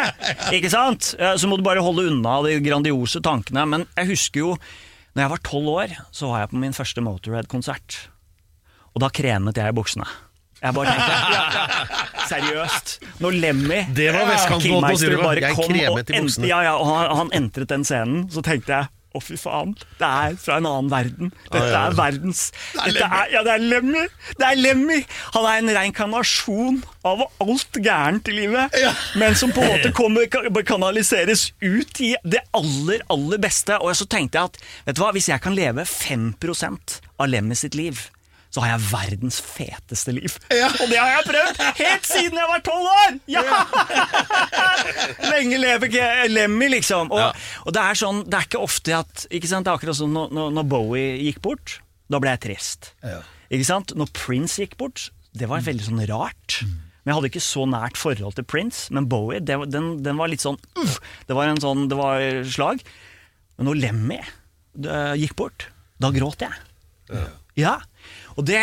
D: Ikke sant? Eh, Så må du bare holde unna de grandiose tankene. Men jeg husker jo Når jeg var tolv år, så var jeg på min første Motorhead-konsert. Og da kremet jeg i buksene. Jeg bare tenkte ja, ja, Seriøst. Når Lemmy
B: Det var vestkantbåten det
D: Killmeister
B: på. Jeg kremet i buksene.
D: Ja, ja, og han, han entret den scenen, så tenkte jeg å, fy faen. Det er fra en annen verden. Dette
B: ja.
D: er verdens dette er, Ja, det er Lemmy! Det er Lemmy! Han er en reinkarnasjon av alt gærent i livet, men som på en måte kommer, kanaliseres ut i det aller, aller beste. Og så tenkte jeg at vet du hva, hvis jeg kan leve 5% av Lemmy sitt liv så har jeg verdens feteste liv. Og det har jeg prøvd helt siden jeg var tolv år! Ja! *laughs* Lenge leve ikke Lemmy, liksom. Og, og det er sånn, det er ikke ofte at ikke sant? Det er akkurat som når, når- når Bowie gikk bort. Da ble jeg trist.
A: Ja.
D: Ikke sant? Når Prince gikk bort, det var veldig sånn rart. Men jeg hadde ikke så nært forhold til Prince. Men Bowie, det, den, den var litt sånn uff, Det var en sånn, det var slag. Men når Lemmy det, gikk bort, da gråt jeg. Ja. Og det,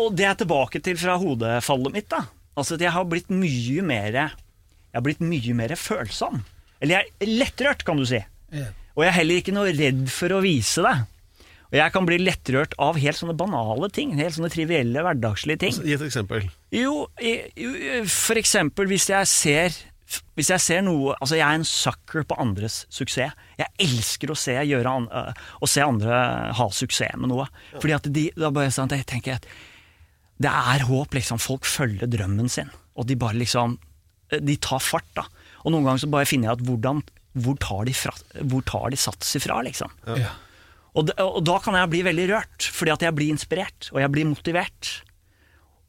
D: og det er tilbake til fra hodefallet mitt. da Altså at Jeg har blitt mye mer Jeg har blitt mye mer følsom. Eller jeg er lettrørt, kan du si.
A: Yeah.
D: Og jeg er heller ikke noe redd for å vise det. Og jeg kan bli lettrørt av helt sånne banale ting. Helt sånne trivielle, hverdagslige ting.
B: Gi et eksempel.
D: Jo, jo, for eksempel hvis jeg ser hvis jeg ser noe Altså, jeg er en sucker på andres suksess. Jeg elsker å se, gjøre an, øh, å se andre ha suksess med noe. Fordi at de, da bare sånn jeg tenker at det er håp, liksom. Folk følger drømmen sin. Og de bare liksom De tar fart, da. Og noen ganger så bare finner jeg at hvordan Hvor tar de, fra, hvor tar de sats ifra, liksom?
A: Ja.
D: Og, de, og da kan jeg bli veldig rørt, fordi at jeg blir inspirert, og jeg blir motivert.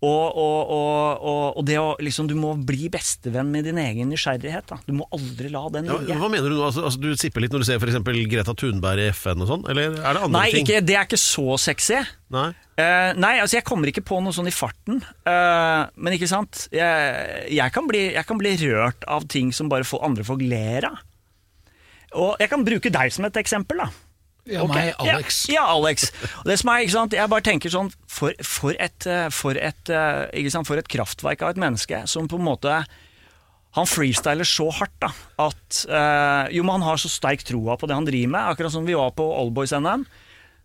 D: Og, og, og, og, det å liksom Du må bli bestevenn med din egen nysgjerrighet. Da. Du må aldri la den
B: Ja, hva mener du nå? Altså, altså, du sipper litt når du ser f.eks. Greta Thunberg i FN og sånn? Eller er det andre
D: Nei,
B: ting?
D: ikke, det er ikke så sexy.
B: Nei?
D: uh, nei, altså jeg kommer ikke på noe sånn i farten. Uh, men ikke sant, jeg, jeg, kan bli, jeg kan bli rørt av ting som bare får andre folk ler av. Og jeg kan bruke deg som et eksempel, da.
A: Ja,
D: okay.
A: meg, Alex.
D: Ja, ja, Alex. Og det som er, ikke sant, jeg bare tenker sånn For, for, et, eh, for, et, eh, ikke sant, for et kraftverk av et menneske som på en måte Han freestyler så hardt da at øh, Jo, men han har så sterk troa på det han driver med. Akkurat som vi var på Allboys-NM.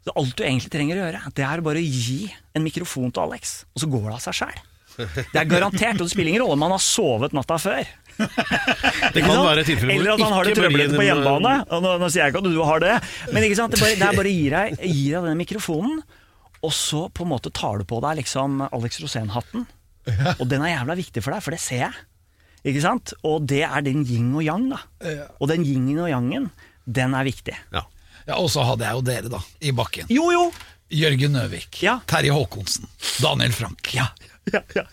D: Så alt du egentlig trenger å gjøre, det er bare å gi en mikrofon til Alex, og så går det av seg sjæl. Det er garantert, og det spiller ingen rolle om han har sovet natta før.
B: Det kan være tilfellet hvor
D: Eller at han har det trøblete på hjemmebane. Nå, nå sier jeg ikke at du har det, men ikke sant? det, bare, det er bare å gi deg, gi deg den mikrofonen, og så på en måte tar du på deg liksom Alex Rosén-hatten. Og den er jævla viktig for deg, for det ser jeg. Ikke sant? Og det er din yin og yang, da. Og den yingen og yangen, den er viktig.
B: Ja.
A: Ja, Og så hadde jeg jo dere, da, i bakken.
D: Jo, jo!
A: Jørgen Nøvik,
D: Ja.
A: Terje Håkonsen, Daniel Frank.
D: Ja, ja, ja.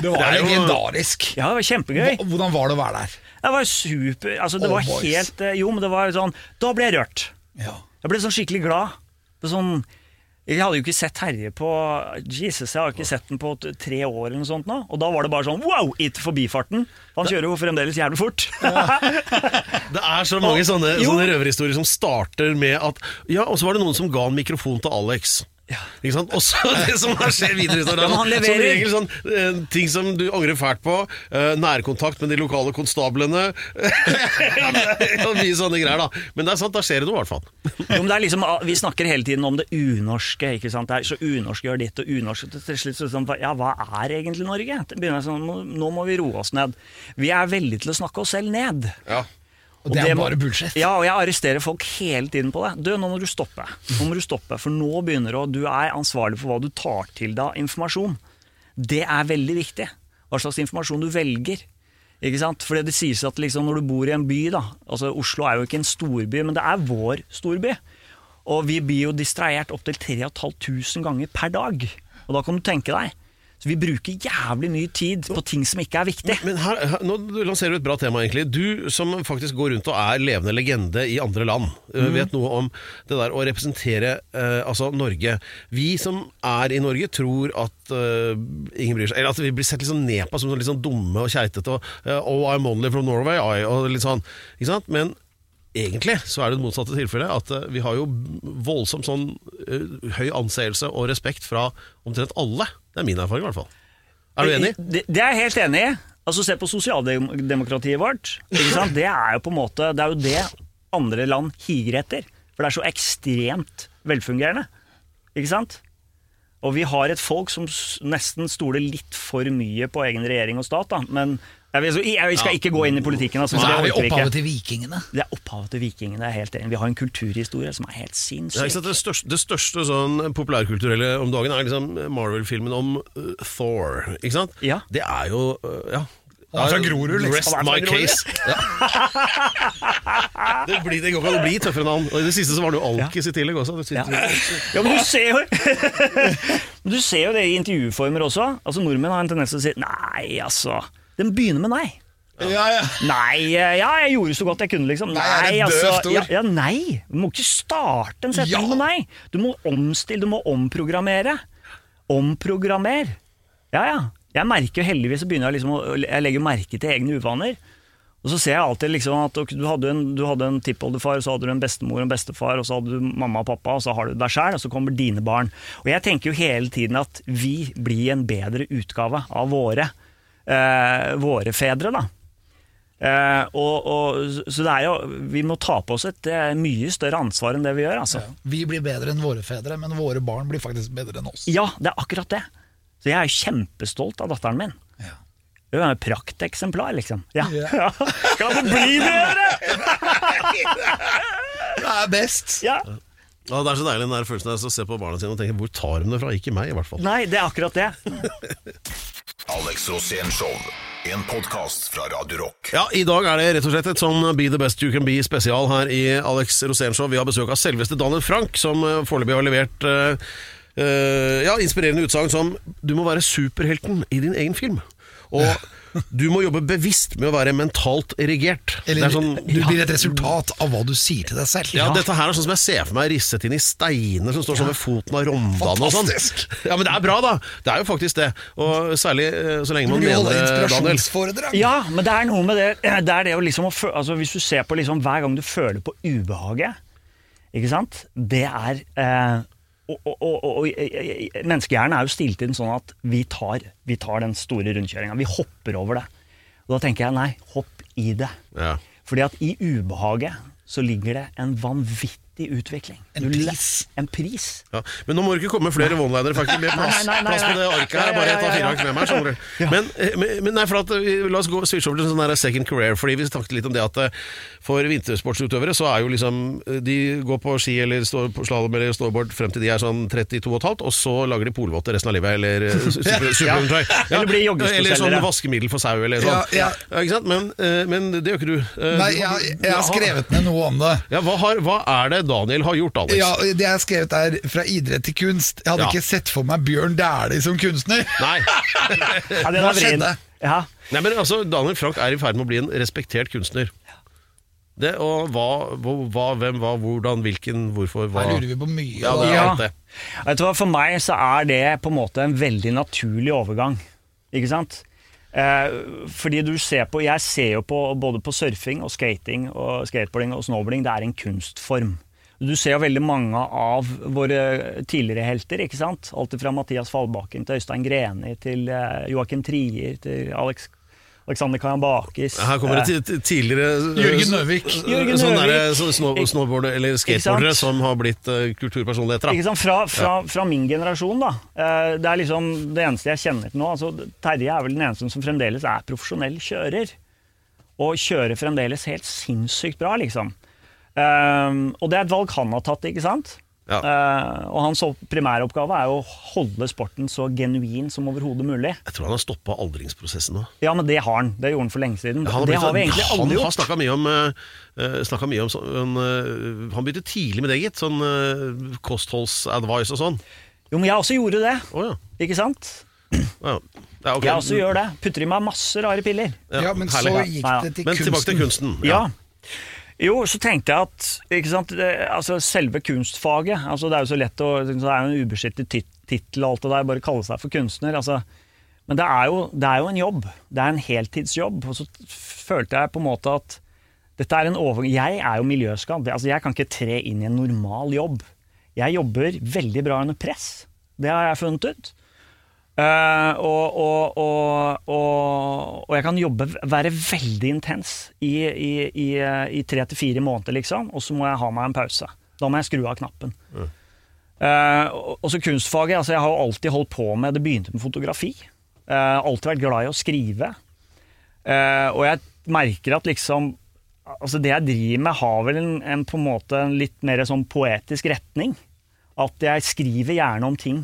A: Det var
B: Det er jo-
A: legendarisk.
D: ja det var kjempegøy.
A: Hva- Hvordan var det å være der?
D: Det var super altså, Det
A: Oh,
D: var
A: boys.
D: helt eh, Jo, men det var sånn Da ble jeg rørt.
A: Ja.
D: Jeg ble sånn skikkelig glad. Det var sånn, jeg hadde jo ikke sett Terje på Jesus, jeg har ikke sett den på t- tre år eller noe sånt nå. Og da var det bare sånn wow, i forbifarten. Han kjører jo fremdeles jævlig fort.
B: Det er så mange sånne,
D: Jo.
B: sånne røverhistorier som starter med at Ja, og så var det noen som ga en mikrofon til Alex.
D: Ja.
B: Ikke sant? Også *laughs* det som har skjer videre
D: Ja,
B: Som regel sånn eh, ting som du angrer fælt på. eh, nærkontakt med de lokale konstablene. og *laughs* mye sånne greier, da. Men det er sant, da skjer det noe, i hvert fall.
D: Jo, er liksom, vi snakker hele tiden om det unorske. ikke sant? Det er så unorsk gjør ditt og unorsk Til slutt så sånn, ja, hva er egentlig Norge? Sånn, nå må vi roe oss ned. Vi er veldig til å snakke oss selv ned.
B: Ja.
A: Og det er bare bullshit.
D: Ja, og jeg arresterer folk hele tiden på det. Du, nå må du stoppe. Nå må du stoppe, For nå begynner du Du er ansvarlig for hva du tar til deg av informasjon. Det er veldig viktig. Hva slags informasjon du velger. Ikke sant? Fordi det sies at liksom når du bor i en by, da altså Oslo er jo ikke en storby, men det er vår storby. Og vi blir jo distrahert opptil 3500 ganger per dag. Og da kan du tenke deg. Så vi bruker jævlig mye tid på ting som ikke er viktig.
B: Men her, her, nå lanserer du et bra tema, egentlig. Du som faktisk går rundt og er levende legende i andre land, mm. vet noe om det der å representere eh, altså Norge. Vi som er i Norge, tror at eh, ingen bryr seg. Eller at vi blir sett litt sånn ned på som litt sånn dumme og keitete. Og, eh, oh, I'm only from Norway, I, og litt sånn. Ikke sant? Men egentlig så er det det motsatte tilfellet. At eh, vi har jo voldsomt sånn høy anseelse og respekt fra omtrent alle. Det er min erfaring, i hvert fall. Er du enig?
D: Det, det er jeg helt enig i. Altså Se på sosialdemokratiet vårt. Det er jo på en måte Det er jo det andre land higer etter. For det er så ekstremt velfungerende. Ikke sant? Og vi har et folk som nesten stoler litt for mye på egen regjering og stat. Da. Men jeg, vil, jeg skal ikke gå inn i politikken. Altså,
A: Så
D: for
A: er
D: det
A: vi opphavet til vikingene.
D: Det er opphavet til vikingene. Det er helt enig. Vi har en kulturhistorie som er helt
B: Ja,
D: sinnssyk.
B: Ja, Det største, det største sånn populærkulturelle om dagen er liksom Marvel-filmen om uh, Thor. Ikke sant?
D: Ja.
B: Det er jo uh, ja.
A: Han er fra Grorud, liksom.
B: Rest my case. Ja. det, blir, det går ikke an å bli tøffere enn han. Og I det siste så var det jo Alkis i tillegg også.
D: Ja. ja, men du ser jo *laughs* Du ser jo det i intervjuformer også. Altså Nordmenn har en tendens til å si Nei, altså. Den begynner med nei.
A: Ja, ja.
D: Nei, eh, ja, jeg gjorde så godt jeg kunne, liksom.
A: Nei, er det
D: altså,
A: ord?
D: ja, ja, nei. Du må ikke starte en setning med nei. Du må omstille, du må omprogrammere. Omprogrammer. Ja, ja. Jeg merker jo heldigvis så begynner jeg liksom å Jeg legger merke til egne uvaner. Og så ser jeg alltid liksom at ok, du hadde en, du hadde en tippoldefar, så hadde du en bestemor og en bestefar, og så hadde du mamma og pappa, og så har du deg sjæl, og så kommer dine barn. Og jeg tenker jo hele tiden at vi blir en bedre utgave av våre, eh, våre fedre, da. Eh, og, og, så det er jo, vi må ta på oss et eh, mye større ansvar enn det vi gjør. Altså.
A: Vi blir bedre enn våre fedre, men våre barn blir faktisk bedre enn oss.
D: Ja, det er akkurat det. Så jeg er kjempestolt av datteren min.
A: Ja.
D: Hun er et prakteksemplar, liksom. Ja.
A: Ja. *laughs*
D: Kan det bli bedre?! *laughs*
A: Det er best!
D: Ja.
B: Ja, det er så deilig den der følelsen der, å se på barna sine og tenke hvor tar de det fra? Ikke meg, i hvert fall.
D: Nei, det er akkurat det. *laughs*
C: Alex Show. En podkast fra Radio Rock.
B: Ja, I dag er det rett og slett et sånn Be the best you can be spesial her i Alex Rosénshow. Vi har besøk av selveste Daniel Frank, som eh, foreløpig har levert uh, uh, ja, inspirerende utsagn som Du må være superhelten i din egen film. Og du må jobbe bevisst med å være mentalt erigert.
A: Eller
B: det er sånn,
A: du blir et resultat av hva du sier til deg selv.
B: ja, Dette her er sånn som jeg ser for meg risset inn i steiner som står sånn ved foten av Rondane. og sånn.
A: Fantastisk.
B: Ja, Men det er bra, da. Det er jo faktisk det. Og særlig eh, så lenge man mener det, Daniel.
D: Ja, men det er noe med det *clears throat* Det er det å liksom altså Hvis du ser på liksom hver gang du føler på ubehaget, ikke sant? Det er eh, og, og, og, og, eh, Menneskehjernen er jo stilt inn sånn at vi tar, vi tar den store rundkjøringa. Vi hopper over det. Og da tenker jeg nei, hopp i det.
B: Ja.
D: Fordi at i ubehaget så ligger det en vanvittig utvikling.
A: En
D: Du
A: pris.
D: En pris.
B: Ja. Men nå må du ikke komme med flere one-linere. faktisk. Mer *laughs* plass,
D: Nei, nei, nei,
B: plass på det arket her.
D: Ja, ja,
B: Bare
D: ja,
B: ta fire
D: ja.
B: ark med meg. skjønner du. *laughs* Men, eh, men, men nei, for at, eh, la oss gå switche over til sånn der second career. Fordi Vi snakket litt om det at eh, for vintersportsutøvere så er jo liksom De går på ski eller står på slalåm eller snowboard frem til de er sånn 32,5, og så lager de polvotter resten av livet. Eller eh, *laughs* super- ja.
D: Eller blir joggeskoselgere.
B: Eller sånn vaskemiddel for sau eller sånn.
A: Ja, ja.
B: ikke sant? Men, men det gjør ikke du.
A: Nei, jeg, jeg har skrevet ned noe om det.
B: Ja, hva, har, hva er det Daniel har gjort, Alex?
A: Ja, Det jeg har skrevet er fra idrett til kunst. Jeg hadde
B: Ja.
A: ikke sett for meg Bjørn Dæhlie som kunstner.
B: Nei. *laughs*
D: Ja, den
A: Hva
D: er vrien.
A: skjedde?
D: Ja.
B: Nei, men altså, Daniel Frank er i ferd med å bli en respektert kunstner. Det, og hva, hva, hva, hvem, hva, hvordan, hvilken, hvorfor, hva
A: Her lurer vi på mye.
B: Ja, det er
D: Ja.
B: alt det.
D: Vet du hva, For meg så er det på en måte en veldig naturlig overgang. Ikke sant? Eh, fordi du ser på Jeg ser jo på både på surfing og skating og skateboarding og snowboarding. Det er en kunstform. Du ser jo veldig mange av våre tidligere helter. ikke sant? Alt fra Mathias Fallbakken til Øystein Greni til eh, Joakim Trier til Alex, Alexander Kajambakis.
B: Her kommer det ti- tidligere eh,
A: Jørgen Nøvik.
D: Jørgen
B: sånne
D: Nøvik.
B: der, så snow,
D: Ik-
B: snowboarder, eller skateboardere som har blitt kulturpersonligheter.
D: Ikke sant? Fra, fra, fra min generasjon, da. Eh, Det er liksom det eneste jeg kjenner til nå. Altså, Terje er vel den eneste som fremdeles er profesjonell kjører. Og kjører fremdeles helt sinnssykt bra, liksom. Eh, og det er et valg han har tatt, ikke sant?
B: Ja.
D: Uh, og hans opp- primæroppgave er å holde sporten så genuin som overhodet mulig.
B: Jeg tror han har stoppa aldringsprosessen nå.
D: Ja, men det har han. Det gjorde han for lenge siden.
B: Han,
D: det har vi egentlig
B: han
D: aldri
B: har snakka mye om, uh, mye om sånn, uh, Han begynte tidlig med det, gitt. Sånn uh, kostholdsadvice og sånn.
D: Jo, men jeg også gjorde det.
B: Oh, ja.
D: Ikke sant?
B: ja. ja ok.
D: Jeg også gjør det. Putter i meg masse rare piller.
A: Ja, men
B: herlig.
A: så gikk
D: Ja, ja.
A: det til
B: Men tilbake til
A: kunsten.
B: kunsten.
D: Ja. Jo, så tenkte jeg at sant, det, altså selve kunstfaget altså Det er jo så lett å Det er jo en ubeskyttet tit- tittel og alt det der, bare kalle seg for kunstner. Altså. Men det er, jo, det er jo en jobb. Det er en heltidsjobb. Og så følte jeg på en måte at dette er en overgang Jeg er jo miljøskadd. Altså, jeg kan ikke tre inn i en normal jobb. Jeg jobber veldig bra under press. Det har jeg funnet ut. Eh, og, og, og, og, jeg kan jobbe, være veldig intens i, i, i, i tre til fire måneder, liksom, og så må jeg ha meg en pause. Da må jeg skru av knappen. Mm. og og så kunstfaget. altså Jeg har jo alltid holdt på med Det begynte med fotografi. Uh, alltid vært glad i å skrive. Uh, og jeg merker at liksom Altså Det jeg driver med, har vel en, en på en måte en litt mer sånn poetisk retning. At jeg skriver gjerne om ting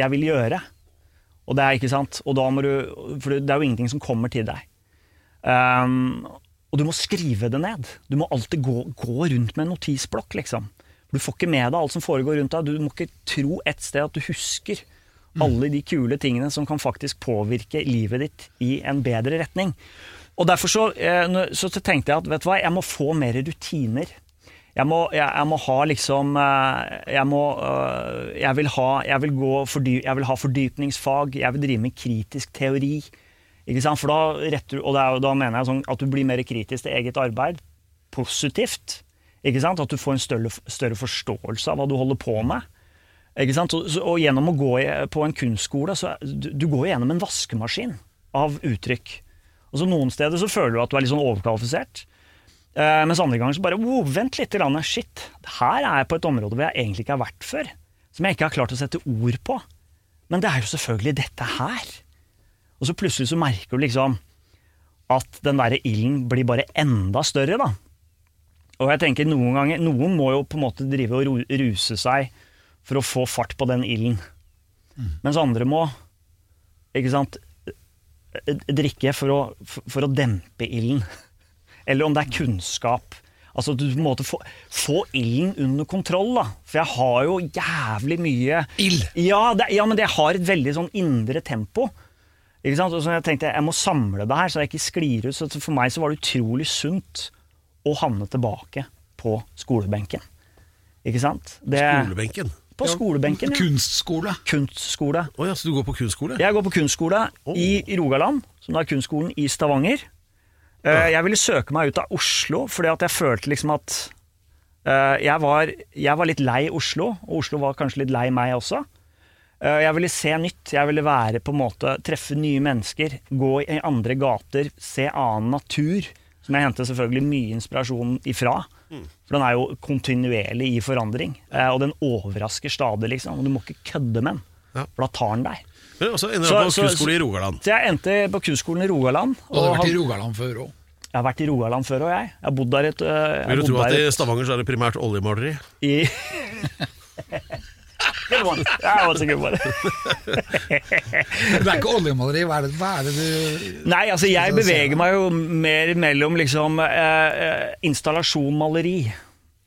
D: jeg vil gjøre. Og det er ikke sant Og da må du For det er jo ingenting som kommer til deg. Um, og du må skrive det ned. Du må alltid gå, gå rundt med en notisblokk, liksom. Du får ikke med deg alt som foregår rundt deg. Du må ikke tro et sted at du husker alle de kule tingene som kan faktisk påvirke livet ditt i en bedre retning. Og derfor så, eh, så tenkte jeg at vet du hva, jeg må få mer rutiner. Jeg må, jeg, jeg må ha liksom eh, Jeg må eh, Jeg vil ha, jeg vil gå fordy, jeg vil ha fordypningsfag. Jeg vil drive med kritisk teori. Ikke sant? For da retter Og er, da mener jeg sånn at du blir mer kritisk til eget arbeid. Positivt. Ikke sant? At du får en større, større forståelse av hva du holder på med. Ikke sant? Og, og gjennom å gå på en kunstskole, så du, du går gjennom en vaskemaskin av uttrykk. Og så Noen steder så føler du at du er litt sånn overkvalifisert. Eh, mens andre ganger så bare wow, vent litt. Shit, her er jeg på et område hvor jeg egentlig ikke har vært før. Som jeg ikke har klart å sette ord på. Men det er jo selvfølgelig dette her. Og så plutselig så merker du liksom at den derre ilden blir bare enda større, da. Og jeg tenker noen ganger Noen må jo på en måte drive og ruse seg for å få fart på den ilden. Mens andre må, ikke sant, drikke for å, for å dempe ilden. Eller om det er kunnskap. Altså du på en måte få, få ilden under kontroll, da. For jeg har jo jævlig mye
A: Ild.
D: Ja, det, ja, men det har et veldig sånn indre tempo. Ikke sant? Og så jeg tenkte jeg må samle det her, så jeg ikke sklir ut. Så for meg så var det utrolig sunt å havne tilbake på skolebenken. Ikke sant? Det,
B: Skolebenken.
D: På skolebenken, ja.
A: Kunstskole.
D: Kunstskole.
B: Oh, ja, så du går på kunstskole?
D: Jeg går på kunstskole i Rogaland, som da er kunstskolen i Stavanger. Eh, Jeg ville søke meg ut av Oslo, fordi at jeg følte liksom at eh, jeg var, jeg var litt lei Oslo, og Oslo var kanskje litt lei meg også. Eh, Jeg ville se nytt. Jeg ville være på en måte, treffe nye mennesker, gå i andre gater, se annen natur. Som jeg henter selvfølgelig mye inspirasjon ifra. For den er jo kontinuerlig i forandring. Og den overrasker stadig, liksom. Og du må ikke kødde med den.
B: Ja.
D: For da tar den deg.
B: Men så ender du på
D: så-
B: kunstskole i Rogaland.
D: Så jeg endte på kunstskolen i Rogaland.
A: Og du har vært i Rogaland før òg.
D: jeg har vært i Rogaland før òg, jeg. Jeg har bodd der et, jeg
B: Vil du tro at i Stavanger så er det primært oljemaleri?
D: i Good one. That was a good one.
A: Det er ikke oljemaleri. Hva er det, hva er det du
D: Nei, altså jeg
A: Så- så-
D: beveger meg jo mer mellom liksom eh, eh, installasjon, maleri,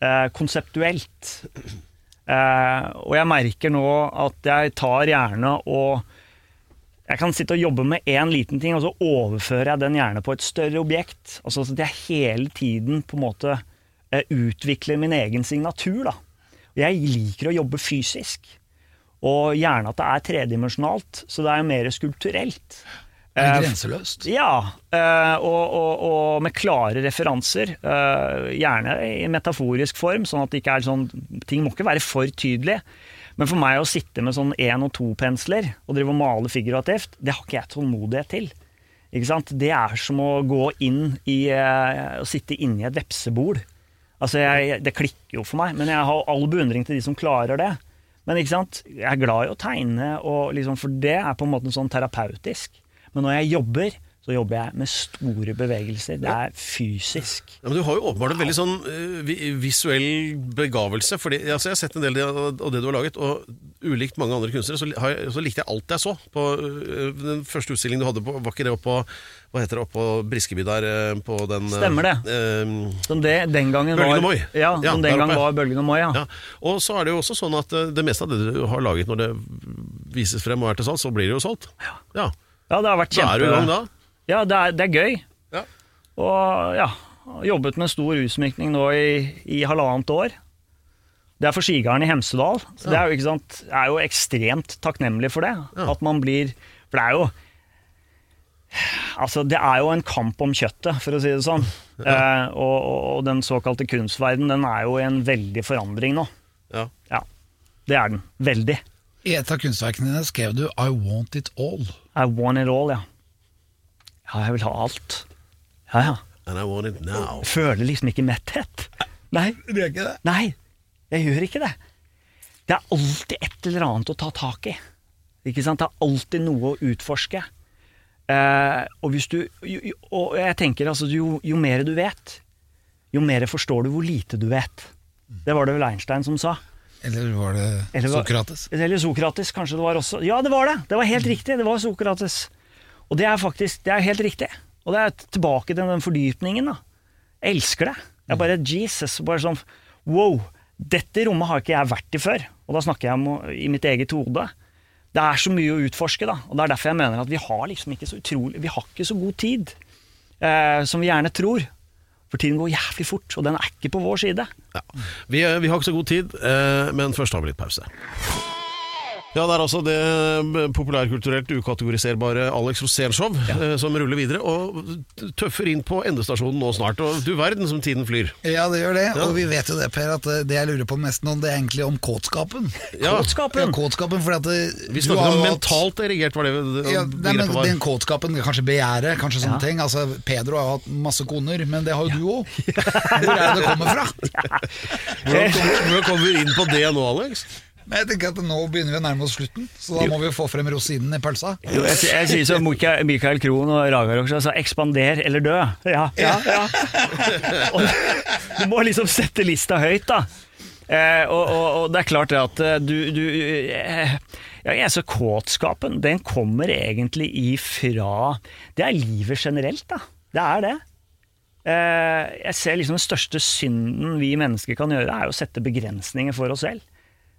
D: eh, konseptuelt. Eh, og jeg merker nå at jeg tar gjerne og jeg kan sitte og jobbe med én liten ting, og så overfører jeg den gjerne på et større objekt. Altså at jeg hele tiden på en måte eh, utvikler min egen signatur. da. Jeg liker å jobbe fysisk, og gjerne at det er tredimensjonalt, så det er mer skulpturelt.
A: Det
D: er
A: grenseløst?
D: ja, eh, og, og, og med klare referanser. eh, Gjerne i metaforisk form, sånn at det ikke er sånn Ting må ikke være for tydelige. Men for meg å sitte med sånn én og to pensler og drive og male figurativt, det har ikke jeg tålmodighet til. Ikke sant? Det er som å gå inn i eh, Å sitte inni et vepsebol. Altså, jeg, det klikker jo for meg, men jeg har all beundring til de som klarer det. Men ikke sant? jeg er glad i å tegne, og liksom, for det er på en måte sånn terapeutisk. Men når jeg jobber, så jobber jeg med store bevegelser. Det er fysisk.
B: Ja, men Du har jo åpenbart en veldig sånn eh, visuell begavelse. Fordi, altså, jeg har sett en del av det du har laget, og ulikt mange andre kunstnere, så, har jeg, så likte jeg alt jeg så. På eh, Den første utstillingen du hadde på Var ikke det oppå Hva heter det oppå Briskeby der? eh, På den
D: Stemmer det.
B: eh,
D: Som det den gangen var Bølgen
B: og Moi.
D: Ja, som den gang var Bølgen og Moi, ja.
B: ja. Og så er det jo også sånn at det meste av det du har laget, når det vises frem og er til salgs, så blir det jo solgt. Ja.
D: Ja, det har vært
B: Da er du i gang da.
D: Ja, det er, det er gøy.
B: Ja.
D: Og ja, jobbet med stor utsmykning nå i, i halvannet år. Det er for Skigarden i Hemsedal. Så det er jo, ikke sant, er jo ekstremt takknemlig for det.
B: Ja.
D: At man blir For det er jo Altså, det er jo en kamp om kjøttet, for å si det sånn. Eh, og, og, og den såkalte kunstverden, den er jo i en veldig forandring nå.
B: Ja.
D: Ja, det er den. Veldig.
A: I et av kunstverkene dine skrev du 'I want it all'.
D: I want it all, ja. Ja, jeg vil ha alt. Ja, ja.
B: And I want it now.
D: Føler liksom ikke metthet. Nei,
A: Du gjør ikke det?
D: nei, jeg gjør ikke det. Det er alltid et eller annet å ta tak i. Ikke sant? Det er alltid noe å utforske. Eh, og, hvis du, jo, og jeg tenker altså, jo, jo mer du vet, jo mer forstår du hvor lite du vet. Det var det vel Einstein som sa.
A: Eller var det
D: Eller
A: Sokrates?
D: Eller Sokrates, kanskje det var også. Ja, det var det! Det var helt riktig. Det var Sokrates. Og det er faktisk det er helt riktig. Og det er tilbake til den fordypningen. da. Jeg elsker det. Jeg bare Jesus. Bare sånn Wow! Dette rommet har ikke jeg vært i før. Og da snakker jeg om i mitt eget hode. Det er så mye å utforske, da. Og det er derfor jeg mener at vi har liksom ikke så utrolig Vi har ikke så god tid eh, som vi gjerne tror. For tiden går jævlig fort, og den er ikke på vår side.
B: Ja. Vi, vi har ikke så god tid, eh, men først har vi litt pause. Ja, det er altså det eh, populærkulturelt ukategoriserbare Alex Rosén-show eh, som ruller videre, og tøffer inn på endestasjonen nå snart. Og du verden som tiden flyr.
A: Ja, det gjør det. Og vi vet jo det, Per, at eh, det jeg lurer på mest nå, det er egentlig om kåtskapen.
B: Ja,
D: Kåtskapen!
A: Ja, kåtskapen, fordi at
B: vi snakker om
A: hatt-
B: mentalt erigert, var det det
A: ja, nei, men
B: var.
A: Den kåtskapen, kanskje begjæret, kanskje sånne
D: Ja.
A: ting. Altså, Pedro har hatt masse koner, men det har jo du òg. Hvor er det det kommer fra?
B: Hvordan *laughs* hvordan kommer vi inn på det nå, Alex?
A: Men jeg tenker at Nå begynner vi å nærme oss slutten, så da må vi jo få frem rosinen i pølsa.
D: Jo, jeg, jeg sier som *laughs* Mikael Krohn og Ragar også, altså ekspander eller dø. Ja, ja, ja. *laughs* Du må liksom sette lista høyt, da. Eh, og, og, og det er klart det at eh, du, du eh, ja, jeg så Kåtskapen, den kommer egentlig ifra Det er livet generelt, da. Det er det. Eh, jeg ser liksom Den største synden vi mennesker kan gjøre, er å sette begrensninger for oss selv.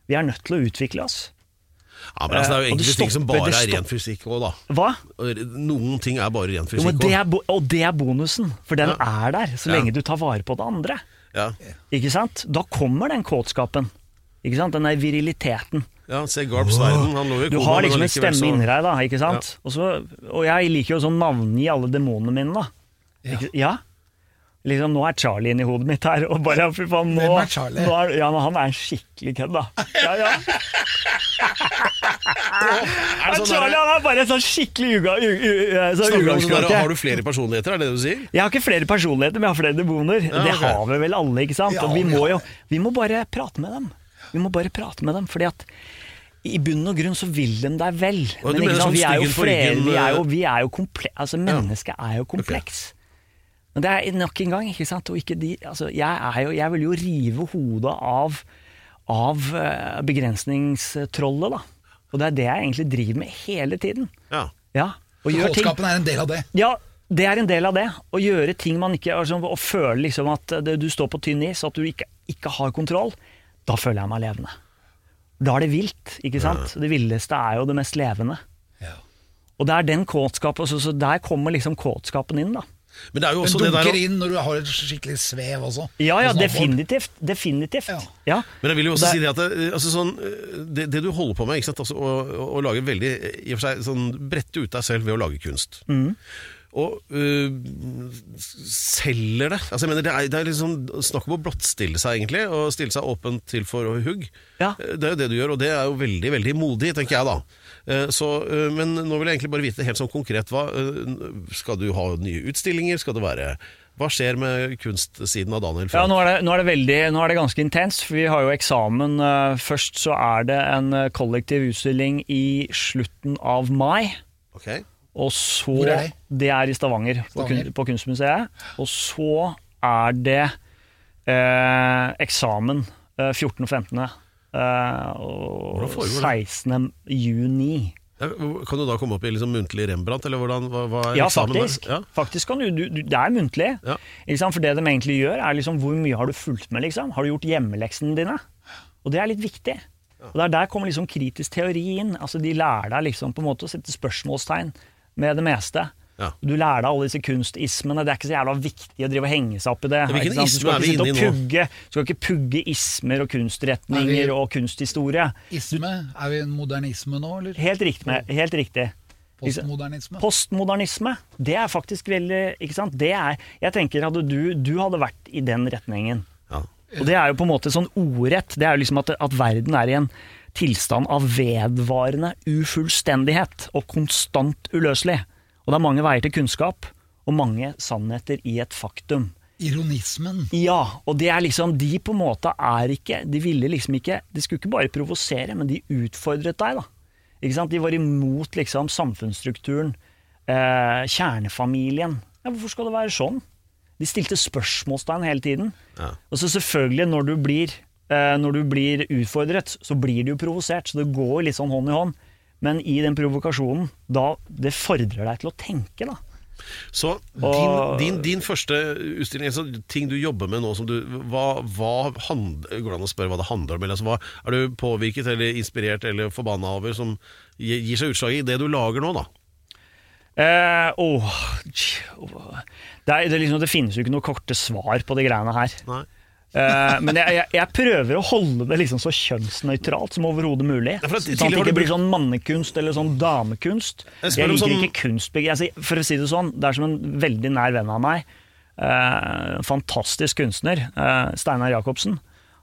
D: Vi er nødt til å utvikle oss.
B: Ja, men altså, Det er jo
D: og
B: enkelte ting som bare er ren fysikk òg, da.
D: Hva?
B: Noen ting er bare ren fysikk
D: det er, og det er bonusen, for den
B: Ja.
D: er der så
B: Ja.
D: lenge du tar vare på det andre.
B: Ja.
D: Ikke sant? Da kommer den kåtskapen. Ikke sant? Den der viriliteten.
B: ja, se Garp Sverden, Han lå jo i
D: Du har liksom en stemme inni deg, da. Ikke sant? Og, så, og jeg liker jo sånn navngi alle demonene mine, da. Ikke, ja. Liksom, nå er Charlie inni hodet mitt her. Og bare, fy faen, nå,
A: Hvem er Charlie?
D: Nå er, ja, men han er en skikkelig kødd, da. Ja, ja.
B: Er det sånn
D: Charlie
B: der,
D: han er bare en sånn skikkelig uga, u, u, så sånn
B: snakker du om sånn der, har du flere personligheter, er det det du sier?
D: Jeg har ikke flere personligheter, men jeg har flere demoner. det har vi vel alle, ikke sant?
A: Ja,
D: og vi må jo Vi må bare prate med dem. Vi må bare prate med dem, fordi at i bunn og grunn så vil de deg vel. Men ikke
B: mener
D: sant,
B: sånn
D: vi er jo flere, vi er jo,
B: eh,
D: vi er jo komple altså Mennesket er jo kompleks. Men det er nok en gang, ikke sant. Og ikke de, altså, jeg, er jo, jeg vil jo rive hodet av, av eh, begrensningstrollet, da. Og det er det jeg egentlig driver med hele tiden.
B: Ja.
D: Ja, og gjør ting
A: Kåtskapen er en del av det.
D: ja, det er en del av det. Å gjøre ting man ikke altså, Å føle liksom at du står på tynn is, at du ikke, ikke har kontroll. Da føler jeg meg levende. Da er det vilt, ikke sant? Det villeste er jo det mest levende.
A: Ja.
D: Og det er den kåtskapen, så, så der kommer liksom kåtskapen inn, da.
B: Men det er jo også det der
A: dunker inn når du har et skikkelig svev også.
D: Ja, ja, definitivt. Definitivt.
A: Ja.
D: Ja.
B: Men jeg vil jo også
D: Og
B: si
D: det-
B: det at det, altså sånn, det, det du holder på med, ikke sant? Altså, å, å, å lage veldig i og for seg, sånn, Brette ut deg selv ved å lage kunst.
D: Mm.
B: Og øh, selger det. Altså, jeg mener, det, er, det er liksom snakk om å blottstille seg, egentlig. Og stille seg åpent til for hugg.
D: Ja.
B: Det er jo det du gjør, og det er jo veldig veldig modig, tenker jeg da. Eh, Så, øh, men nå vil jeg egentlig bare vite helt sånn konkret hva, øh, Skal du ha nye utstillinger? Skal det være Hva skjer med kunstsiden av Daniel?
D: Ja, nå er, det, nå, er det veldig, nå er det ganske intenst, for vi har jo eksamen. eh, Først så er det en eh, kollektiv utstilling i slutten av mai.
B: Okay.
D: Og så
A: Hvor er det?
D: Det er i Stavanger, På,
A: Stavanger.
D: På, på Kunstmuseet. Og så er det eh, eksamen eh, 14. og 15. Eh, og
B: Hvordan foregår det?
D: 16. juni.
B: Ja, Kan du da komme opp i liksom muntlig Rembrandt, eller hvordan, hva, hva er
D: Ja, faktisk.
B: Ja.
D: faktisk kan du, du, du, det er muntlig.
B: Ja.
D: For det de egentlig gjør, er liksom hvor mye har du fulgt med? liksom? Har du gjort hjemmeleksene dine? Og det er litt viktig. Og der, der kommer liksom kritisk teori inn. Altså De lærer deg liksom på en måte å sette spørsmålstegn med det meste.
B: Ja.
D: Du lærer deg alle disse kunstismene. Det er ikke så jævla viktig å drive og henge seg opp i det.
B: hvilken
D: ikke sant? du skal ikke sitte og pugge, du skal ikke pugge ismer og kunstretninger
A: Er vi-
D: og kunsthistorie.
A: Isme, er vi en modernisme nå, eller?
D: Helt riktig. Med, helt riktig.
A: Postmodernisme?
D: Postmodernisme, det er faktisk veldig ikke sant? Det er, Jeg tenker at du, du hadde vært i den retningen.
B: Ja.
D: Og det er jo på en måte sånn ordrett. Det er jo liksom at, at verden er i en tilstand av vedvarende ufullstendighet og konstant uløselig. Og det er mange veier til kunnskap, og mange sannheter i et faktum.
A: Ironismen.
D: Ja, og det er liksom De på en måte er ikke De ville liksom ikke De skulle ikke bare provosere, men de utfordret deg, da. Ikke sant? De var imot liksom samfunnsstrukturen, eh, kjernefamilien. Ja, hvorfor skal det være sånn? De stilte spørsmålstegn hele tiden.
B: Ja.
D: Og så selvfølgelig, når du blir eh, når du blir utfordret, så blir du jo provosert. Så det går litt sånn hånd i hånd. Men i den provokasjonen, da det fordrer deg til å tenke, da.
B: Så din,
D: Og-
B: din, din første utstilling, altså ting du jobber med nå som du, hva, hva hand, Går det an å spørre hva det handler om? Eller, altså, hva, er du påvirket eller inspirert eller forbanna over som gir, seg utslag i det du lager nå, da?
D: Eh, oh, det, er, det, liksom, det finnes jo ikke noe korte svar på de greiene her.
B: Nei.
D: Eh, men jeg, jeg, jeg prøver å holde det liksom så kjønnsnøytralt som overhodet mulig. Sånn at det ikke blir sånn mannekunst eller sånn damekunst.
B: Jeg
D: Jeg, liker
B: sånn-
D: ikke kunstbegrep. For å si det sånn, det er som en veldig nær venn av meg, eh, fantastisk kunstner, eh, Steinar Jacobsen,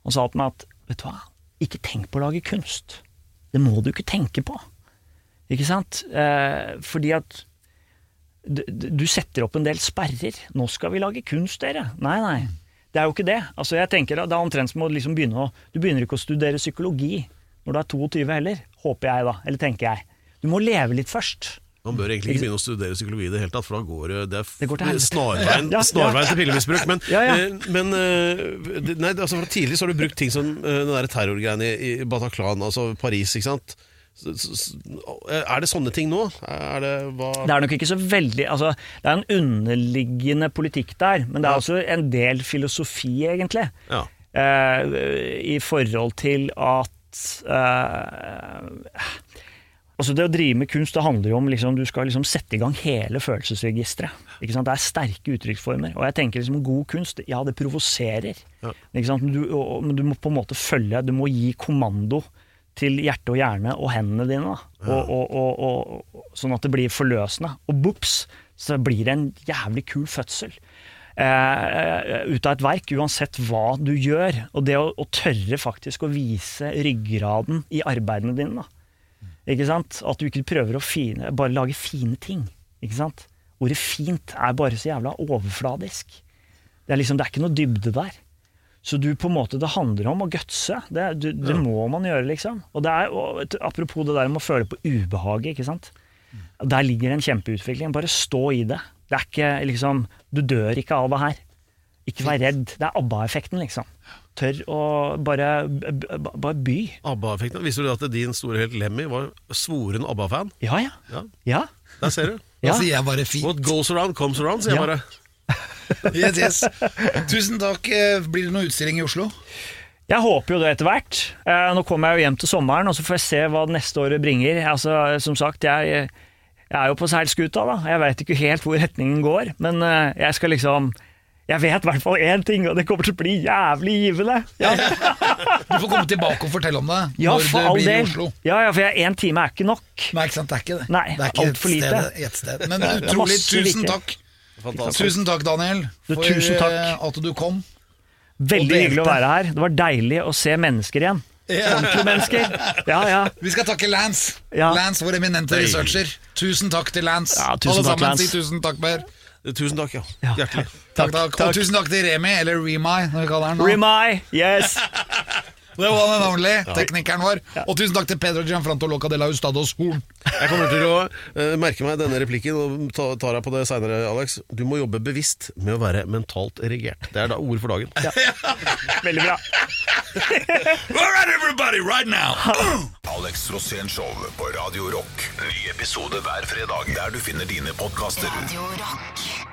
D: han sa til meg at vet du hva, ikke tenk på å lage kunst. Det må du ikke tenke på. Ikke sant? Eh, fordi at du, du setter opp en del sperrer. 'Nå skal vi lage kunst, dere.' Nei, nei. Det er jo ikke det. Altså, jeg tenker Det er omtrent som å liksom begynne å Du begynner ikke å studere psykologi når du er 22 heller. Håper jeg, da. Eller tenker jeg. Du må leve litt først.
B: Man bør egentlig ikke begynne å studere psykologi i det hele tatt, for da går det Det
D: går til
B: snarveien, *laughs*
D: Ja, ja.
B: snarveien til pillemisbruk. Men,
D: Ja,
B: eh, men eh, nei, altså fra tidlig så har du brukt ting som eh, den der terrorgreiene i, i Bataclan, altså Paris, ikke sant? Er det sånne ting nå? Er det
D: Det er nok ikke så veldig altså, Det er en underliggende politikk der, men det er også en del filosofi, egentlig.
B: Ja.
D: eh, I forhold til at eh, Altså Det å drive med kunst det handler jo om liksom, du skal liksom sette i gang hele følelsesregisteret. Det er sterke uttrykksformer. Og jeg tenker liksom god kunst, ja det provoserer.
B: Ja.
D: Men, du, og, men du må på en måte følge, du må gi kommando til hjerte og hjerne og hendene dine. Da. Og, og, og, sånn at det blir forløsende. Og bops, så blir det en jævlig kul fødsel. eh, ut av et verk, uansett hva du gjør. Og det å, å tørre faktisk å vise ryggraden i arbeidene dine. Da. Ikke sant? At du ikke prøver å fine, bare lage fine ting. Ikke sant? Ordet fint er bare så jævla overfladisk. Det er, liksom, det er ikke noe dybde der. Så du på en måte, det handler om å gutse. Det, du, det må man gjøre, liksom. Og det er, og, apropos det der med å føle på ubehaget, ikke sant. Der ligger en kjempeutvikling. Bare stå i det. Det er ikke liksom Du dør ikke av det her. Ikke vær redd. Det er ABBA-effekten, liksom. Tør å bare, bare by.
B: ABBA-effekten. Visste du at din store helt Lemmy var svoren ABBA-fan?
D: Ja, ja.
B: Ja,
D: Ja.
B: der ser du.
D: ja.
A: Da sier jeg bare fint.
B: What goes around comes around, sier jeg bare. *laughs*
A: Yes, yes. Tusen takk. Eh, Blir det noen utstilling i Oslo?
D: Jeg håper jo det etter hvert. Eh, nå kommer jeg jo hjem til sommeren, og så får jeg se hva det neste året bringer. Altså, som sagt, jeg, jeg er jo på seilskuta, da. Jeg veit ikke helt hvor retningen går, men eh, jeg skal liksom Jeg vet i hvert fall én ting, og det kommer til å bli jævlig givende. Ja, *laughs*
A: Du får komme tilbake og fortelle om det
D: ja
A: når
D: for
A: det
D: blir
A: blir i. Oslo.
D: Ja, ja, for én time er ikke nok.
A: Nei, ikke sant, det er ikke det.
D: Nei,
A: det er ikke et
D: lite.
A: sted, et sted. Men utrolig, tusen
D: viktig.
A: takk.
B: Fantastisk.
A: Tusen takk, Daniel,
D: Du,
A: for
D: tusen takk.
A: eh, at du kom.
D: Veldig hyggelig å være her. Det var deilig å se mennesker igjen. Ordentlige mennesker. Ja, ja.
A: Vi skal takke Lance.
D: Ja.
A: Lance, vår eminente researcher. Tusen takk til Lance.
D: Ja, tusen
A: Alle
D: takk,
A: sammen,
D: Lance.
A: si tusen takk, Per.
B: Tusen takk, ja.
D: Ja.
B: Hjertelig.
A: Takk, takk. Og tusen takk til Remi, eller Remi, når vi kaller han nå.
D: Remi, yes! *laughs*
A: The one and only, teknikeren vår. Og tusen takk til Pedro Gianfranto Loca de la Ustados Horn.
B: Jeg kommer til å uh, merke meg denne replikken og ta, tar deg på det seinere, Alex. Du må jobbe bevisst med å være mentalt erigert. Det er da ord for dagen. *laughs*
D: Veldig bra. *laughs*
A: All right, everybody, right now.
C: Alex Rosén Show på Radio Rock. Ny episode hver fredag der du finner dine podkaster.
E: Radio Rock.